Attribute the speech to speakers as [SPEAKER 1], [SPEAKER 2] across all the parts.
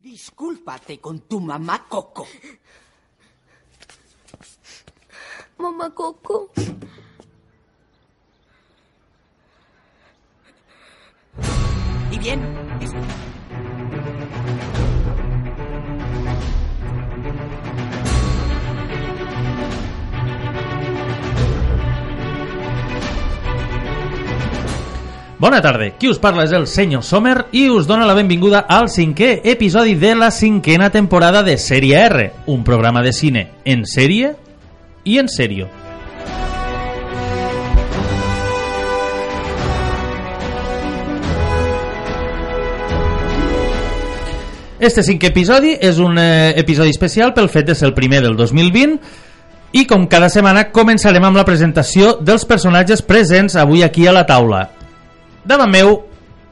[SPEAKER 1] Discúlpate con tu mamá Coco.
[SPEAKER 2] Mamá Coco.
[SPEAKER 1] ¿Y bien?
[SPEAKER 3] Bona tarda, qui us parla és el senyor Sommer i us dona la benvinguda al cinquè episodi de la cinquena temporada de Sèrie R, un programa de cine en sèrie i en sèrio. Este cinquè episodi és un eh, episodi especial pel fet de ser el primer del 2020 i com cada setmana començarem amb la presentació dels personatges presents avui aquí a la taula. Davant meu,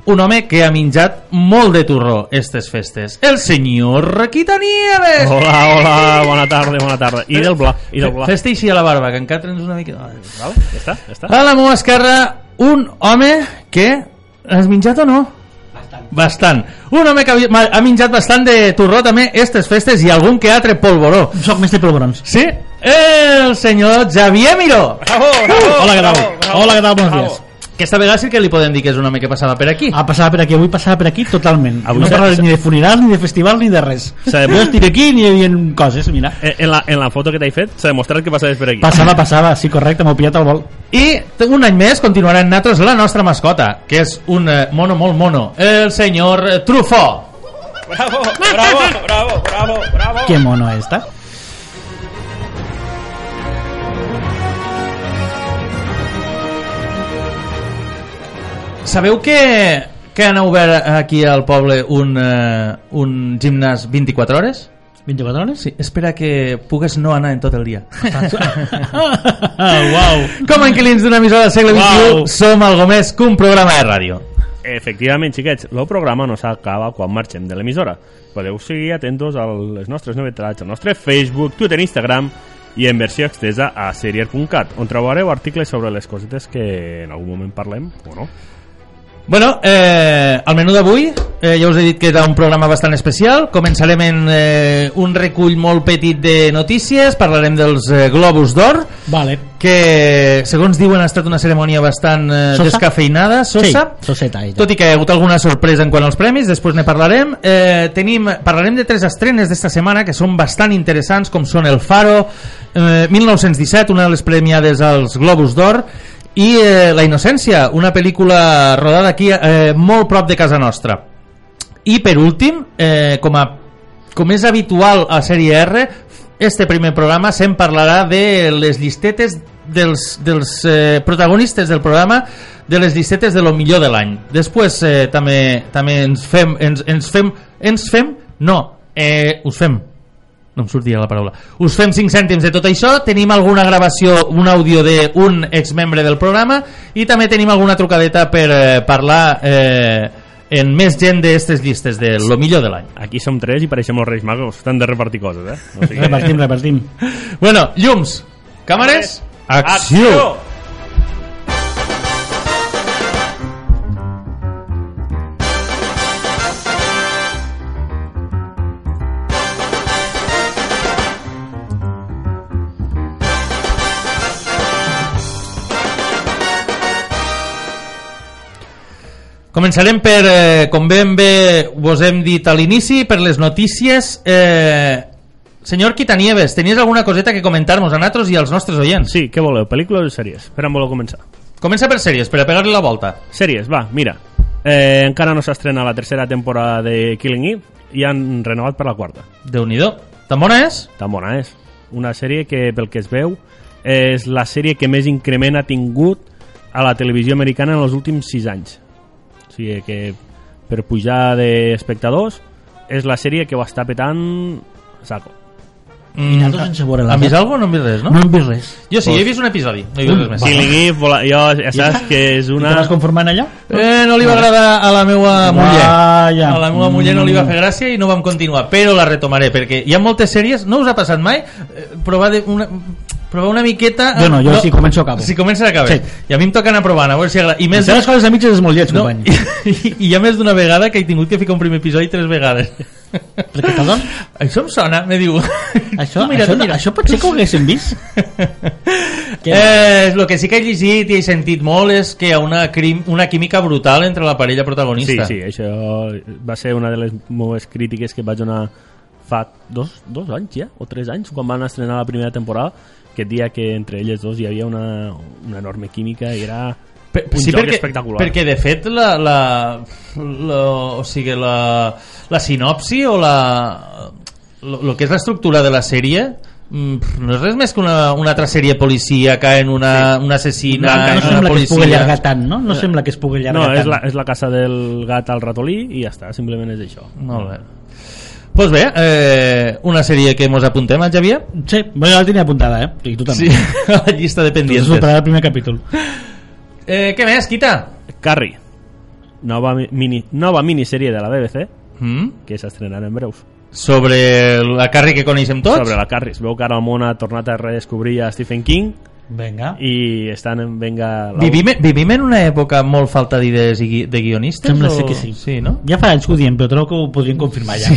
[SPEAKER 3] un home que ha menjat molt de turró estes festes. El senyor Quitanieves!
[SPEAKER 4] Hola, hola, bona tarda, bona tarda. I del bla, i del bla.
[SPEAKER 3] Fes-te així a la barba, que encara tens una mica...
[SPEAKER 4] Val? Ja està, ja està.
[SPEAKER 3] A la meva esquerra, un home que... Has menjat o no? Bastant. Bastant. Un home que ha ha menjat bastant de turró també estes festes i algun que altre polvoró.
[SPEAKER 5] Soc més de polvorons.
[SPEAKER 3] Sí? El senyor Xavier Miró.
[SPEAKER 4] Bravo, bravo,
[SPEAKER 5] Hola, què tal?
[SPEAKER 4] bravo, bravo.
[SPEAKER 5] Hola, què tal? Buenos
[SPEAKER 4] Bravo.
[SPEAKER 3] Aquesta vegada sí que li podem dir que és un home que passava per aquí.
[SPEAKER 5] Ha passat per aquí, avui passava per aquí totalment.
[SPEAKER 4] Avui
[SPEAKER 5] no parlaré ni de funeral, ni de festival, ni de res. Jo estic aquí ni hi havia coses, mira.
[SPEAKER 4] Eh, En la, en la foto que t'he fet s'ha demostrat que passaves per aquí.
[SPEAKER 5] Passava, passava, sí, correcte, m'ho pillat al vol.
[SPEAKER 3] I un any més continuarà en nosaltres la nostra mascota, que és un eh, mono molt mono, el senyor eh, Trufó.
[SPEAKER 4] Bravo, bravo, bravo, bravo, bravo.
[SPEAKER 5] Que mono esta.
[SPEAKER 3] Sabeu que, que han obert aquí al poble un, eh, un gimnàs 24 hores?
[SPEAKER 5] 24 hores?
[SPEAKER 3] Sí, espera que pugues no anar en tot el dia.
[SPEAKER 5] Uau.
[SPEAKER 3] Com a inquilins d'una emissora del segle XXI,
[SPEAKER 4] Uau.
[SPEAKER 3] som algo més que un programa de ràdio.
[SPEAKER 4] Efectivament, xiquets, el programa no s'acaba quan marxem de l'emissora. Podeu seguir atentos a les nostres novetats, al nostre Facebook, Twitter, Instagram i en versió extesa a serier.cat, on trobareu articles sobre les cosetes que en algun moment parlem, o no.
[SPEAKER 3] Bueno, eh, el menú d'avui, eh, ja us he dit que era un programa bastant especial. Començarem en eh, un recull molt petit de notícies, parlarem dels eh, Globus d'Or,
[SPEAKER 5] Vale.
[SPEAKER 3] que segons diuen ha estat una cerimònia bastant eh,
[SPEAKER 5] Sosa?
[SPEAKER 3] descafeinada, sosa.
[SPEAKER 5] Sí, soseta, ella.
[SPEAKER 3] Tot i que hi ha hagut alguna sorpresa en quant als premis, després ne parlarem. Eh, tenim, parlarem de tres estrenes d'esta setmana que són bastant interessants, com són El Faro, eh, 1917, una de les premiades als Globus d'Or, i eh, La Innocència, una pel·lícula rodada aquí eh, molt prop de casa nostra. I per últim, eh, com, a, com és habitual a Sèrie R, este primer programa se'n parlarà de les llistetes dels, dels eh, protagonistes del programa de les llistetes de lo millor de l'any. Després eh, també també ens fem ens, ens fem ens fem no, eh, us fem no em sortia la paraula. Us fem 5 cèntims de tot això, tenim alguna gravació, un àudio d'un exmembre del programa i també tenim alguna trucadeta per eh, parlar eh, en més gent d'aquestes llistes de lo millor de l'any.
[SPEAKER 4] Aquí som tres i pareixem els Reis Magos, estan de repartir coses, eh? O sigui,
[SPEAKER 5] Repartim, repartim.
[SPEAKER 3] Bueno, llums, càmeres, acció! Començarem per, eh, com ben bé vos hem dit a l'inici, per les notícies. Eh, senyor Quitanieves, tenies alguna coseta que comentar-nos a nosaltres i als nostres oients?
[SPEAKER 4] Sí, què voleu, pel·lícules o sèries? Per on voleu començar?
[SPEAKER 3] Comença per sèries, per a pegar-li la volta.
[SPEAKER 4] Sèries, va, mira. Eh, encara no s'estrena la tercera temporada de Killing Eve i han renovat per la quarta.
[SPEAKER 3] déu nhi Tan bona és?
[SPEAKER 4] Tan bona és. Una sèrie que, pel que es veu, és la sèrie que més increment ha tingut a la televisió americana en els últims 6 anys. Sigui que per pujar d'espectadors és la sèrie que ho està petant a saco.
[SPEAKER 3] Mm,
[SPEAKER 5] I nosaltres sense veure la
[SPEAKER 3] Han vist alguna cosa o no han vist res, no?
[SPEAKER 5] No hem vist res.
[SPEAKER 3] Jo sí, he vist un episodi. No he vist res més.
[SPEAKER 4] Killing Eve, vola- jo ja saps que és
[SPEAKER 5] I
[SPEAKER 4] una...
[SPEAKER 5] vas conformant allà?
[SPEAKER 3] Eh, no li va agradar a la meva muller.
[SPEAKER 5] Vaja.
[SPEAKER 3] A la meva muller no li va fer gràcia i no vam continuar, però la retomaré, perquè hi ha moltes sèries, no us ha passat mai, eh, provar de una... provar una miqueta...
[SPEAKER 5] Jo no, jo si començo acabo.
[SPEAKER 3] Si comences acabo.
[SPEAKER 5] Sí.
[SPEAKER 3] I a mi em toca anar provant, a veure si agrada. I més
[SPEAKER 5] Més les coses de mitges és molt lleig,
[SPEAKER 3] no,
[SPEAKER 5] company.
[SPEAKER 3] i, i, hi ha més d'una vegada que he tingut que ficar un primer episodi tres vegades.
[SPEAKER 5] Perquè, perdó?
[SPEAKER 3] Això em sona, me diu.
[SPEAKER 5] Això,
[SPEAKER 3] mira,
[SPEAKER 5] això,
[SPEAKER 3] mira.
[SPEAKER 5] això pot ser que ho haguéssim vist?
[SPEAKER 3] Eh, el que sí que he llegit i he sentit molt és que hi ha una, crim, una química brutal entre la parella
[SPEAKER 4] Sí,
[SPEAKER 3] protagonista.
[SPEAKER 4] sí, això va ser una de les meves crítiques que vaig donar fa dos, dos anys ja, o tres anys, quan van estrenar la primera temporada, que et dia que entre elles dos hi havia una, una enorme química i era
[SPEAKER 3] Per,
[SPEAKER 4] un
[SPEAKER 3] sí,
[SPEAKER 4] joc
[SPEAKER 3] perquè,
[SPEAKER 4] espectacular.
[SPEAKER 3] perquè de fet la, la, la, o sigui, la, la sinopsi o la, lo, lo que és l'estructura de la sèrie mm, no és res més que una, una altra sèrie policíaca en una, una assassina
[SPEAKER 5] No
[SPEAKER 3] una
[SPEAKER 5] sembla que es pugui
[SPEAKER 3] policia
[SPEAKER 5] allargar tant, no? No sembla que es pugui allargar
[SPEAKER 4] No, és
[SPEAKER 5] tant.
[SPEAKER 4] la, és la casa del gat al ratolí i ja està, simplement és això.
[SPEAKER 3] molt bé pues bé, eh, una sèrie que mos apuntem, eh, Xavier?
[SPEAKER 5] Sí, bueno, la tenia apuntada, eh? I tu també.
[SPEAKER 3] Sí, a la llista de
[SPEAKER 5] Tu
[SPEAKER 3] pendientes.
[SPEAKER 5] superat el primer capítol.
[SPEAKER 3] Eh, què més, Quita?
[SPEAKER 4] Carrie, nova, mi- mini, nova minissèrie de la BBC
[SPEAKER 3] Mm?
[SPEAKER 4] que s'estrenarà en breus.
[SPEAKER 3] Sobre la Carrie que coneixem tots?
[SPEAKER 4] Sobre la Carrie. Es veu que ara el món ha tornat a redescobrir a Stephen King
[SPEAKER 5] Vinga.
[SPEAKER 4] i estan en venga... la-
[SPEAKER 3] Vivim, vivim en una època molt falta d'idees i de guionistes?
[SPEAKER 5] Sembla
[SPEAKER 3] o...
[SPEAKER 5] ser que sí.
[SPEAKER 3] Sí, no?
[SPEAKER 5] Ja fa anys que ho diem, però trobo que ho podrien confirmar ja.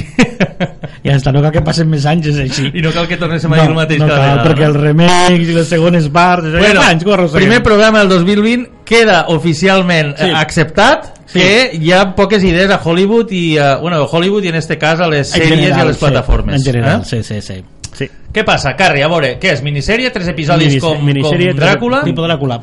[SPEAKER 5] Ja està, no cal que passen més anys, és així.
[SPEAKER 3] I no cal que tornéssim a dir el mateix
[SPEAKER 5] no
[SPEAKER 3] cada
[SPEAKER 5] cal,
[SPEAKER 3] vegada.
[SPEAKER 5] perquè el remix i les segones parts...
[SPEAKER 3] Bueno,
[SPEAKER 5] ja fa anys arrosseguem.
[SPEAKER 3] primer programa del 2020 queda oficialment
[SPEAKER 5] Sí.
[SPEAKER 3] sí. acceptat
[SPEAKER 5] Sí.
[SPEAKER 3] que hi ha poques idees a Hollywood i a, bueno, a Hollywood i en este cas a les
[SPEAKER 5] En
[SPEAKER 3] sèries
[SPEAKER 5] general,
[SPEAKER 3] i a les
[SPEAKER 5] sí,
[SPEAKER 3] plataformes.
[SPEAKER 5] En general,
[SPEAKER 3] eh?
[SPEAKER 5] sí, sí, sí.
[SPEAKER 4] Sí.
[SPEAKER 3] Què passa, Carrie? A veure, què és? Minissèrie? Tres episodis
[SPEAKER 4] Minis-
[SPEAKER 3] com,
[SPEAKER 4] minissèrie,
[SPEAKER 3] com Dràcula?
[SPEAKER 5] Tipo Dràcula.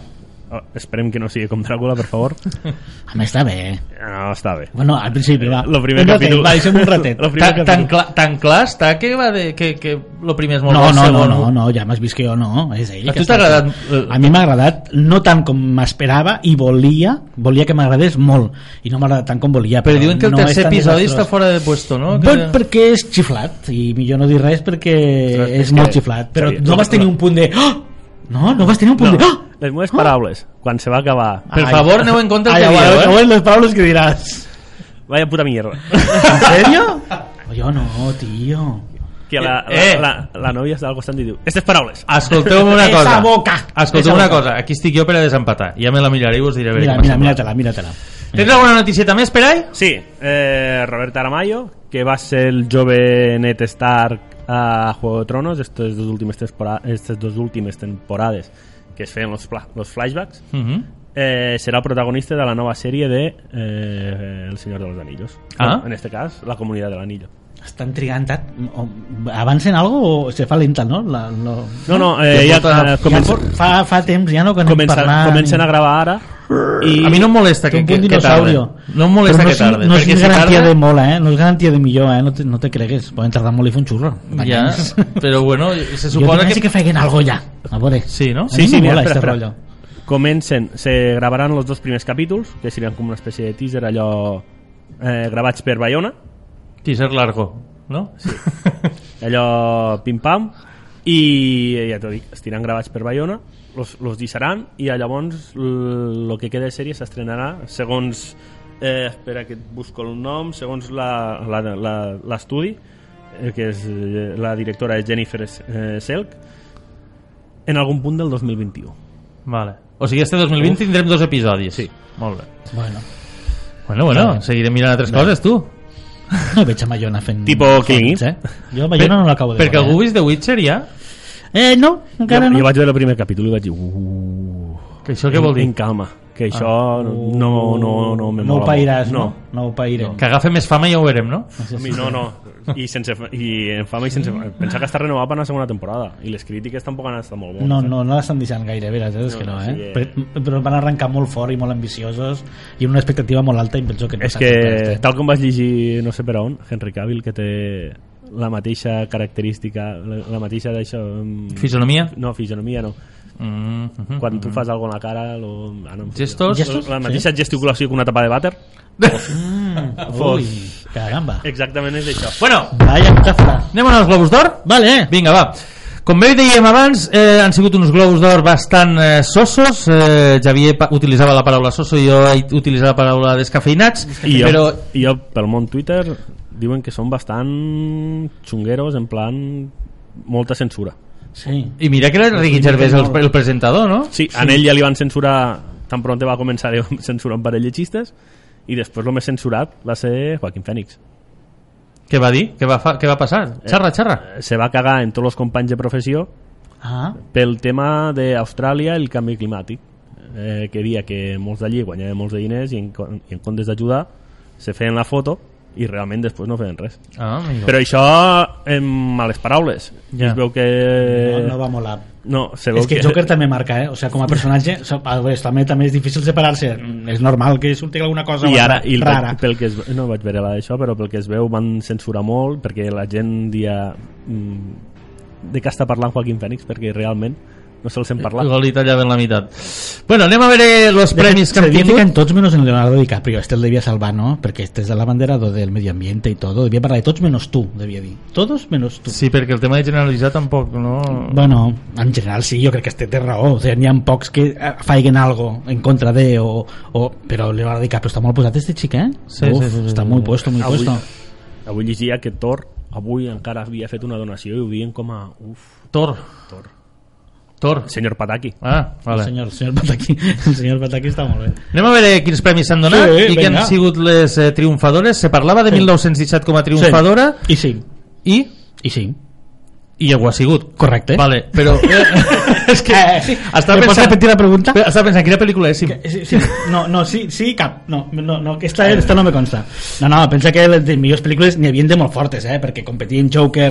[SPEAKER 4] Oh, esperem que no sigui com Dràcula, per favor.
[SPEAKER 5] A més, està bé.
[SPEAKER 4] No, està bé.
[SPEAKER 5] Bueno, al principi, va.
[SPEAKER 4] Lo primer
[SPEAKER 5] un ratet,
[SPEAKER 4] capítol.
[SPEAKER 5] Va, deixem un ratet.
[SPEAKER 4] Lo primer
[SPEAKER 3] Tan, tan, cla, tan clar està que, va de, que, que lo primer és molt
[SPEAKER 5] No,
[SPEAKER 3] bo,
[SPEAKER 5] no, no, no, no, ja m'has vist que jo no, és ell.
[SPEAKER 3] A tu t'ha agradat, eh,
[SPEAKER 5] A mi m'ha agradat, no tant com m'esperava, i volia, volia que m'agradés molt, i no m'ha agradat tant com volia.
[SPEAKER 3] Però diuen que el
[SPEAKER 5] no
[SPEAKER 3] tercer episodi està fora de puesto, no? Que...
[SPEAKER 5] perquè és xiflat, i millor no dir res perquè
[SPEAKER 4] Ostres,
[SPEAKER 5] és
[SPEAKER 4] és
[SPEAKER 5] molt xiflat, però no vas tenir un punt de... Oh! No, no vas tenir un punt de... Oh!
[SPEAKER 4] Les meves paraules, quan se va acabar...
[SPEAKER 3] Per favor, aneu en compte el
[SPEAKER 5] Ai,
[SPEAKER 3] que
[SPEAKER 5] ai,
[SPEAKER 3] dieu,
[SPEAKER 5] ai,
[SPEAKER 3] eh?
[SPEAKER 5] ai, les paraules que diràs.
[SPEAKER 4] Vaya puta mierda.
[SPEAKER 5] ¿En serio? Jo no, tio.
[SPEAKER 4] que la,
[SPEAKER 3] Eh.
[SPEAKER 4] la, la, la nòvia està al costat i diu Estes paraules.
[SPEAKER 3] Escolteu-me una
[SPEAKER 5] Esa
[SPEAKER 3] cosa.
[SPEAKER 5] boca.
[SPEAKER 3] Escolteu
[SPEAKER 5] Esa
[SPEAKER 3] una
[SPEAKER 5] boca.
[SPEAKER 3] cosa. Aquí estic jo per a desempatar. Ja me la miraré i us diré
[SPEAKER 5] Mira, mira,
[SPEAKER 3] semblat.
[SPEAKER 5] míratela, míratela.
[SPEAKER 3] Tens alguna noticieta més per ahí?
[SPEAKER 4] Sí, eh, Robert Aramayo, que va ser el jove Ned Stark a Juego de Tronos estas dos últimes, tempora estas dos últimes temporades que es feien los, los flashbacks,
[SPEAKER 3] Uh -huh.
[SPEAKER 4] eh, serà el protagonista de la nova sèrie de eh, El Senyor de los Anillos.
[SPEAKER 3] Ah.
[SPEAKER 4] En este cas, La Comunitat de l'Anillo.
[SPEAKER 5] Estan trigant tant. Avancen algo o se fa lenta, no? La, no.
[SPEAKER 4] No, no, eh,
[SPEAKER 3] Ja
[SPEAKER 4] ja, eh, comença,
[SPEAKER 5] Ja fa, fa temps ja no que anem
[SPEAKER 4] comença,
[SPEAKER 5] parlant.
[SPEAKER 4] comencen a gravar ara i
[SPEAKER 3] A mi no em molesta que,
[SPEAKER 5] un
[SPEAKER 3] que, que tarde. No em molesta
[SPEAKER 5] no
[SPEAKER 3] que
[SPEAKER 5] és-
[SPEAKER 3] tarde.
[SPEAKER 5] No és
[SPEAKER 3] perquè si
[SPEAKER 5] garantia
[SPEAKER 3] tarda-
[SPEAKER 5] de mola, eh? No és garantia de millor, eh? No te, no te cregues. Poden tardar molt i fer un xurro.
[SPEAKER 3] Ja, però bueno, se
[SPEAKER 5] Jo
[SPEAKER 3] suposa que...
[SPEAKER 5] que... que feien algo ja. A veure.
[SPEAKER 3] Sí, no?
[SPEAKER 5] A
[SPEAKER 4] Sí,
[SPEAKER 5] mi
[SPEAKER 4] sí,
[SPEAKER 5] mola este rollo.
[SPEAKER 4] comencen, se gravaran los dos primers capítols que serien com una espècie de teaser allò eh, gravats per Bayona
[SPEAKER 3] Teaser largo, no? Sí.
[SPEAKER 4] allò pim-pam i ja t'ho dic, estiran gravats per Bayona los, los deixaran i llavors el que queda de sèrie s'estrenarà segons eh, espera que et busco el nom segons la- la- la- l'estudi eh, que és eh, la directora és Jennifer eh, Selk en algun punt del 2021
[SPEAKER 3] Vale. O sigui, este 2020
[SPEAKER 4] Uf.
[SPEAKER 3] tindrem dos episodis.
[SPEAKER 4] Sí.
[SPEAKER 3] Molt bé.
[SPEAKER 5] Bueno,
[SPEAKER 3] Bueno, bueno, seguirem mirant altres coses, tu.
[SPEAKER 5] No veig a Mayona fent...
[SPEAKER 4] Tipo Killing
[SPEAKER 5] còmics, Eh? Jo a Mayona no l'acabo de
[SPEAKER 3] Perquè
[SPEAKER 5] veure.
[SPEAKER 3] algú ha vist The Witcher ja?
[SPEAKER 5] Eh, no, encara
[SPEAKER 4] jo,
[SPEAKER 5] no.
[SPEAKER 4] jo vaig veure el primer capítol i vaig dir uh,
[SPEAKER 3] Que això què vol dir?
[SPEAKER 4] en calma que això no, no, no me
[SPEAKER 5] no ho
[SPEAKER 4] mola
[SPEAKER 5] pairàs,
[SPEAKER 4] molt.
[SPEAKER 5] no? No ho pairem.
[SPEAKER 3] Que agafa més fama i ja ho veurem, no?
[SPEAKER 4] Mi no, no. I, sense, i en fama i sense fama. Pensa que està renovat per una segona temporada i les crítiques tampoc han estat molt bones.
[SPEAKER 5] No,
[SPEAKER 4] eh?
[SPEAKER 5] no, no l'estan deixant gaire, veres, és
[SPEAKER 4] No,
[SPEAKER 5] que no,
[SPEAKER 4] no,
[SPEAKER 5] eh?
[SPEAKER 4] sí, eh.
[SPEAKER 5] Però, però van arrencar molt fort i molt ambiciosos i una expectativa molt alta i penso que no
[SPEAKER 4] És que,
[SPEAKER 5] complert, eh?
[SPEAKER 4] tal com vaig llegir, no sé per on, Henry Cavill, que té la mateixa característica, la, la mateixa d'això... mm,
[SPEAKER 3] Fisonomia?
[SPEAKER 4] No, fisonomia no.
[SPEAKER 3] Mm -hmm.
[SPEAKER 4] Quan tu fas alguna cosa a la cara... Lo, ah, no.
[SPEAKER 3] Gestos?
[SPEAKER 5] Gestos?
[SPEAKER 4] La mateixa gesticulació que una tapa de vàter.
[SPEAKER 5] Mm,
[SPEAKER 4] Fos.
[SPEAKER 5] ui, caramba.
[SPEAKER 4] Exactament és això.
[SPEAKER 3] Bueno,
[SPEAKER 5] Vaya metàfora.
[SPEAKER 3] anem als Globus d'Or?
[SPEAKER 5] Vale.
[SPEAKER 3] Vinga, va. Com bé dèiem abans, eh, han sigut uns globus d'or bastant eh, sosos. Eh, Javier utilitzava la paraula soso i jo he utilitzat la paraula descafeinats.
[SPEAKER 4] I jo,
[SPEAKER 3] però
[SPEAKER 4] i jo pel món Twitter diuen que són bastant xungueros en plan molta censura
[SPEAKER 5] Sí.
[SPEAKER 3] I mira que era Ricky Gervais el, el presentador, no?
[SPEAKER 4] Sí, sí, en ell ja li van censurar tan pronto va començar a censurar un parell de xistes i després el més censurat va ser Joaquín Fènix
[SPEAKER 3] Què va dir? Què va, fa, què va passar? Xarra, xarra.
[SPEAKER 4] Eh, se va cagar en tots els companys de professió
[SPEAKER 5] Ah,
[SPEAKER 4] pel tema d'Austràlia i el canvi climàtic eh, que dia que molts d'allí guanyaven molts de diners i en, i en comptes d'ajudar se feien la foto i realment després no feien res
[SPEAKER 3] Ah, amigo.
[SPEAKER 4] però això en males paraules
[SPEAKER 3] Ja.
[SPEAKER 4] es veu que
[SPEAKER 5] no, no va molar.
[SPEAKER 4] no, se veu
[SPEAKER 5] És que Joker també marca, eh? O sigui, com a personatge, o sigui, a veure, també, també és difícil separar-se. És normal que surti alguna cosa
[SPEAKER 4] i ara i el,
[SPEAKER 5] rara.
[SPEAKER 4] pel que es, no vaig veure la d'això però pel que es veu van censurar molt perquè la gent dia mm, de què està parlant Joaquín Fènix perquè realment no se'l sent parlar
[SPEAKER 3] Igual li tallaven la meitat. Bueno, anem a veure els premis que
[SPEAKER 5] se
[SPEAKER 3] han tingut.
[SPEAKER 5] en tots menos en Leonardo DiCaprio este el devia salvar, ¿no? porque este es el abanderado del medio ambiente y todo devia parlar de tots menos tu, devia dir todos menos tu
[SPEAKER 3] Sí, perquè el tema de generalitzar tampoc, no...
[SPEAKER 5] Bueno, en general sí, jo crec que este té raó. O sigui, n'hi ha pocs que eh, faiguen algo en contra de, o, o, però Leonardo DiCaprio està molt posat este xic, eh?
[SPEAKER 3] Sí,
[SPEAKER 5] Uf,
[SPEAKER 3] sí, sí, sí,
[SPEAKER 5] està
[SPEAKER 3] sí.
[SPEAKER 5] muy puesto, muy
[SPEAKER 4] Avui-
[SPEAKER 5] puesto.
[SPEAKER 4] avui llegia que Thor avui encara havia fet una donació i ho diuen com a uf,
[SPEAKER 3] Tor.
[SPEAKER 4] Thor
[SPEAKER 3] Tor.
[SPEAKER 4] senyor Pataki
[SPEAKER 3] Ah,
[SPEAKER 5] El
[SPEAKER 3] vale.
[SPEAKER 5] senyor, el senyor Pataki, el senyor Pataki està molt bé.
[SPEAKER 3] Anem a veure quins premis s'han donat
[SPEAKER 5] Sí,
[SPEAKER 3] i que
[SPEAKER 5] vinga.
[SPEAKER 3] han sigut les eh, triomfadores. Se parlava de
[SPEAKER 5] Sí.
[SPEAKER 3] 1917 com a triomfadora
[SPEAKER 5] I sí,
[SPEAKER 3] i,
[SPEAKER 5] i sí.
[SPEAKER 3] i ho ha sigut.
[SPEAKER 5] Correcte.
[SPEAKER 3] Vale, però... Eh, és que...
[SPEAKER 5] Eh, sí.
[SPEAKER 3] Estava
[SPEAKER 5] ¿Me pots
[SPEAKER 3] pensant,
[SPEAKER 5] repetir la pregunta?
[SPEAKER 3] estava pensant, quina pel·lícula és? Sí.
[SPEAKER 5] Sí, sí, no, no, sí, sí, cap. No, no, no esta, esta no me consta. No, no, pensa que les millors pel·lícules n'hi havia de molt fortes, eh? Perquè competien Joker,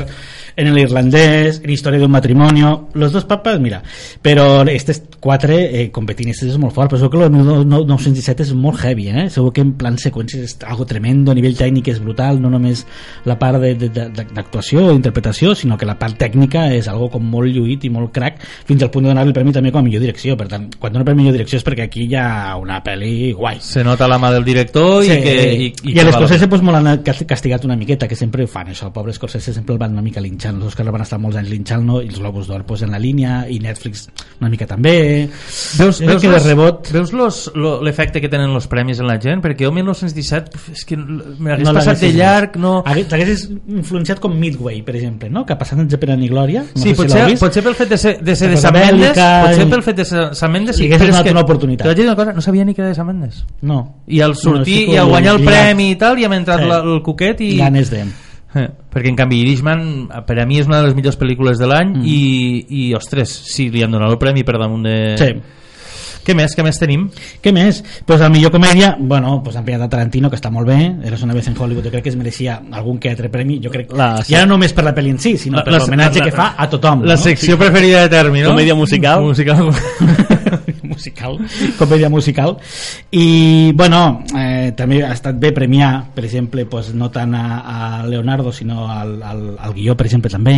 [SPEAKER 5] en el irlandès, en Història d'un matrimonio, los dos papas, mira. Però estes quatre eh, competint, estes és molt fort, però segur que el 1917 és molt heavy, eh? Segur que en plan seqüències és algo tremendo, a nivell tècnic és brutal, no només la part de- de- de- d'actuació o interpretació, sinó que la part tècnica és algo com molt lluït i molt crack, fins al punt de donar el premi també com a millor direcció. Per tant, quan dona el premi millor direcció és perquè aquí hi ha una pel·li guai.
[SPEAKER 3] Se nota la mà del director i que...
[SPEAKER 5] I,
[SPEAKER 3] I,
[SPEAKER 5] i a l'Escorsese pues, molt han castigat una miqueta que sempre ho fan això, el pobre Escorsese sempre el van una mica linxant els Oscars van estar molts anys linxant-lo i els Globus d'Or pues, en la línia i Netflix una mica també
[SPEAKER 3] Veus, veus,
[SPEAKER 5] crec que de
[SPEAKER 3] los-
[SPEAKER 5] rebot
[SPEAKER 3] veus los- lo- l'efecte que tenen els premis en la gent? Perquè jo 1917 pf, és que me l'hagués
[SPEAKER 5] no
[SPEAKER 3] passat de llarg, no...
[SPEAKER 5] Hagués- t'hagués influenciat com Midway per exemple, no? que ha passat entre Pena ni Glòria no
[SPEAKER 3] Sí,
[SPEAKER 5] sé si
[SPEAKER 3] potser,
[SPEAKER 5] vist.
[SPEAKER 3] potser pel fet de ser, de ser de Sam Mendes, potser
[SPEAKER 5] i-
[SPEAKER 3] pel fet de ser Sam Mendes, sí,
[SPEAKER 5] hagués donat
[SPEAKER 3] que
[SPEAKER 5] una oportunitat.
[SPEAKER 3] Dir una cosa, no sabia ni que era de Sam Mendes.
[SPEAKER 5] no
[SPEAKER 3] I al
[SPEAKER 5] No,
[SPEAKER 3] sortir
[SPEAKER 5] sí que
[SPEAKER 3] i al guanyar el premi i tal, ja m'ha entrat
[SPEAKER 5] Sí.
[SPEAKER 3] el cuquet i...
[SPEAKER 5] ganes de
[SPEAKER 3] Eh, perquè en canvi Irishman per a mi és una de les millors pel·lícules de l'any
[SPEAKER 5] Mm.
[SPEAKER 3] i, i ostres, sí, li han donat el premi per damunt de...
[SPEAKER 5] sí.
[SPEAKER 3] Què més, què més tenim?
[SPEAKER 5] Què més? Pues la millor comèdia, bueno, pues han pillat a Tarantino, que està molt bé, Eres una vez en Hollywood, jo crec que es mereixia algun que altre premi, jo crec,
[SPEAKER 4] La-
[SPEAKER 5] ja no només per la pel·li en si, sinó
[SPEAKER 3] La-
[SPEAKER 5] per l'homenatge que fa a tothom.
[SPEAKER 3] La
[SPEAKER 5] no?
[SPEAKER 3] secció preferida de Termi, no?
[SPEAKER 4] Comèdia musical.
[SPEAKER 3] musical.
[SPEAKER 5] musical, comèdia musical i bueno eh, també ha estat bé premiar per exemple pues, no tant a, a Leonardo sinó al, al, al guió per exemple també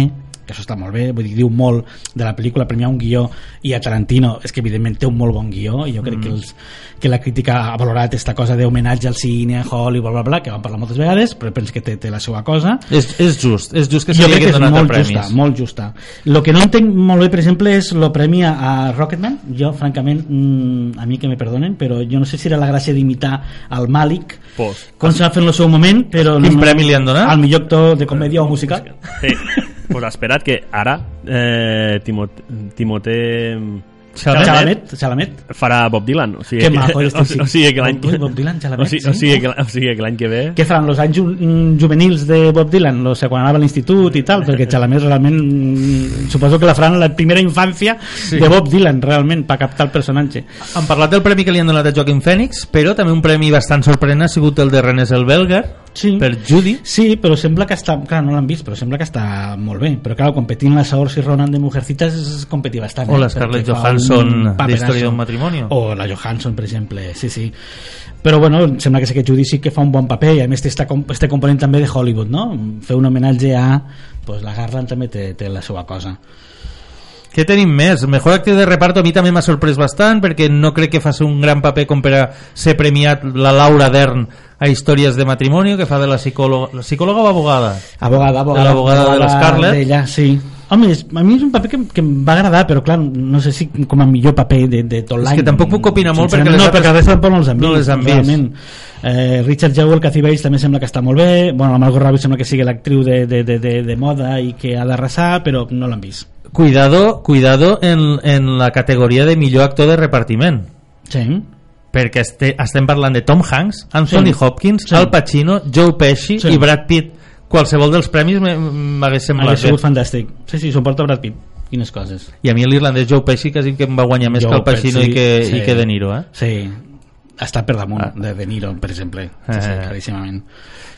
[SPEAKER 5] que això està molt bé, vull dir, diu molt de la pel·lícula, premiar un guió i a Tarantino és que evidentment té un molt bon guió i jo crec mm. que, els, que la crítica ha valorat esta cosa d'homenatge al cine, a Hollywood, bla, bla, bla, que vam parlar moltes vegades, però penso que té, té la seva cosa
[SPEAKER 3] és, és just, és just que
[SPEAKER 5] jo
[SPEAKER 3] se li
[SPEAKER 5] és
[SPEAKER 3] donat
[SPEAKER 5] molt
[SPEAKER 3] premis.
[SPEAKER 5] justa, molt justa. El que no entenc molt bé, per exemple, és el premi a Rocketman. Jo, francament, mm, a mi que me perdonen, però jo no sé si era la gràcia d'imitar al Malik,
[SPEAKER 4] Pues,
[SPEAKER 5] com se va fer en el seu moment, però...
[SPEAKER 3] Quin
[SPEAKER 5] no,
[SPEAKER 3] premi li han donat?
[SPEAKER 5] Al millor actor de comèdia o musical.
[SPEAKER 4] sí, pues espera't que ara eh, Timot Timoté
[SPEAKER 3] Chalamet?
[SPEAKER 5] Chalamet, Chalamet.
[SPEAKER 4] farà Bob Dylan o sigui,
[SPEAKER 5] Que
[SPEAKER 4] que,
[SPEAKER 5] maco,
[SPEAKER 4] o,
[SPEAKER 5] este sí.
[SPEAKER 4] o sigui que l'any
[SPEAKER 5] Bob Dylan, Chalamet,
[SPEAKER 4] o sigui,
[SPEAKER 5] sí.
[SPEAKER 4] o sigui que, o sigui que l'any que ve
[SPEAKER 5] Què faran, los anys ju mm, juvenils de Bob Dylan? O sigui, quan anava a l'institut i tal, perquè Chalamet realment mm, suposo que la faran a la primera infància
[SPEAKER 3] Sí.
[SPEAKER 5] de Bob Dylan, realment, per captar el personatge.
[SPEAKER 3] Han parlat del premi que li han donat a Joaquin Phoenix, però també un premi bastant sorprenent ha sigut el de René Zellweger
[SPEAKER 5] Sí.
[SPEAKER 3] per Judy.
[SPEAKER 5] Sí, però sembla que està... Clar, no l'han vist, però sembla que està molt bé. Però clar, competint la Saoirse Ronan de Mujercitas és competir bastant.
[SPEAKER 3] O
[SPEAKER 5] eh?
[SPEAKER 3] la Scarlett Johansson
[SPEAKER 5] un
[SPEAKER 3] de
[SPEAKER 5] paperazo.
[SPEAKER 3] Història d'un matrimonio.
[SPEAKER 5] O la Johansson, per exemple, sí, sí. Però bueno, sembla que sí que Judy sí que fa un bon paper i a més té com- este component també de Hollywood, no? Fer un homenatge a... Pues la Garland també té, té la seva cosa.
[SPEAKER 3] Què tenim més? Mejor actriu de reparto a mi també m'ha sorprès bastant perquè no crec que faci un gran paper com per a ser premiat la Laura Dern a Històries de matrimoni que fa de la psicòloga, la psicòloga o abogada?
[SPEAKER 5] Abogada, abogada.
[SPEAKER 3] De l'abogada de la Scarlett.
[SPEAKER 5] D'ella, sí. Home, és, a mi és un paper que, que em va agradar, però clar, no sé si com a millor paper de, de tot
[SPEAKER 3] És
[SPEAKER 5] l'any.
[SPEAKER 3] que tampoc puc opinar molt perquè
[SPEAKER 5] No, perquè resta tampoc no els han
[SPEAKER 3] no
[SPEAKER 5] vist.
[SPEAKER 3] les han vist.
[SPEAKER 5] Eh, Richard Jewell, Cathy Bates també sembla que està molt bé. Bueno, la Margot Robbie sembla que sigui l'actriu de, de, de, de, de moda i que ha d'arrasar, però no l'han vist.
[SPEAKER 3] Cuidado, cuidado en, en la categoria de millor actor de repartiment
[SPEAKER 5] Sí.
[SPEAKER 3] perquè este, estem parlant de Tom Hanks, Anthony
[SPEAKER 5] Sí.
[SPEAKER 3] Hopkins,
[SPEAKER 5] Sí.
[SPEAKER 3] Al Pacino, Joe Pesci
[SPEAKER 5] Sí.
[SPEAKER 3] i Brad Pitt. Qualsevol dels premis m'hagués
[SPEAKER 5] Hauria
[SPEAKER 3] semblat bé.
[SPEAKER 5] sigut fantàstic. Sí, sí, suporta Brad Pitt. Quines coses.
[SPEAKER 3] I a mi l'irlandès Joe Pesci quasi que em va guanyar més
[SPEAKER 5] Joe
[SPEAKER 3] que el Pacino
[SPEAKER 5] Pesci,
[SPEAKER 3] i, que,
[SPEAKER 5] sí.
[SPEAKER 3] i que De Niro. Eh?
[SPEAKER 5] Sí. Està per damunt
[SPEAKER 3] Ah.
[SPEAKER 5] de De Niro, per exemple. Sí, sí,
[SPEAKER 3] Eh.
[SPEAKER 5] claríssimament.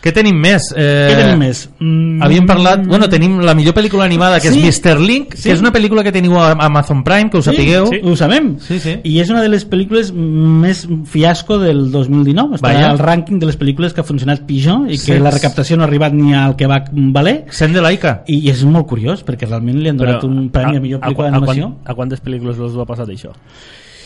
[SPEAKER 3] Què tenim més? Eh,
[SPEAKER 5] Què tenim més? Mm,
[SPEAKER 3] Havíem parlat... Bueno, tenim la millor pel·lícula animada, que
[SPEAKER 5] Sí.
[SPEAKER 3] és Mr. Link,
[SPEAKER 5] Sí.
[SPEAKER 3] que és una pel·lícula que teniu a Amazon Prime, que ho sapigueu.
[SPEAKER 5] Sí, ho sabem.
[SPEAKER 3] Sí, sí.
[SPEAKER 5] I és una de les pel·lícules més fiasco del 2019. Està
[SPEAKER 3] Vaja.
[SPEAKER 5] al rànquing de les pel·lícules que ha funcionat pitjor i que
[SPEAKER 3] Sí.
[SPEAKER 5] la recaptació no ha arribat ni al que va valer.
[SPEAKER 3] Sent de Laika.
[SPEAKER 5] I és molt curiós, perquè realment li han donat un premi a, millor pel·lícula
[SPEAKER 4] a, quan-
[SPEAKER 5] d'animació.
[SPEAKER 4] a quantes pel·lícules els ha passat això?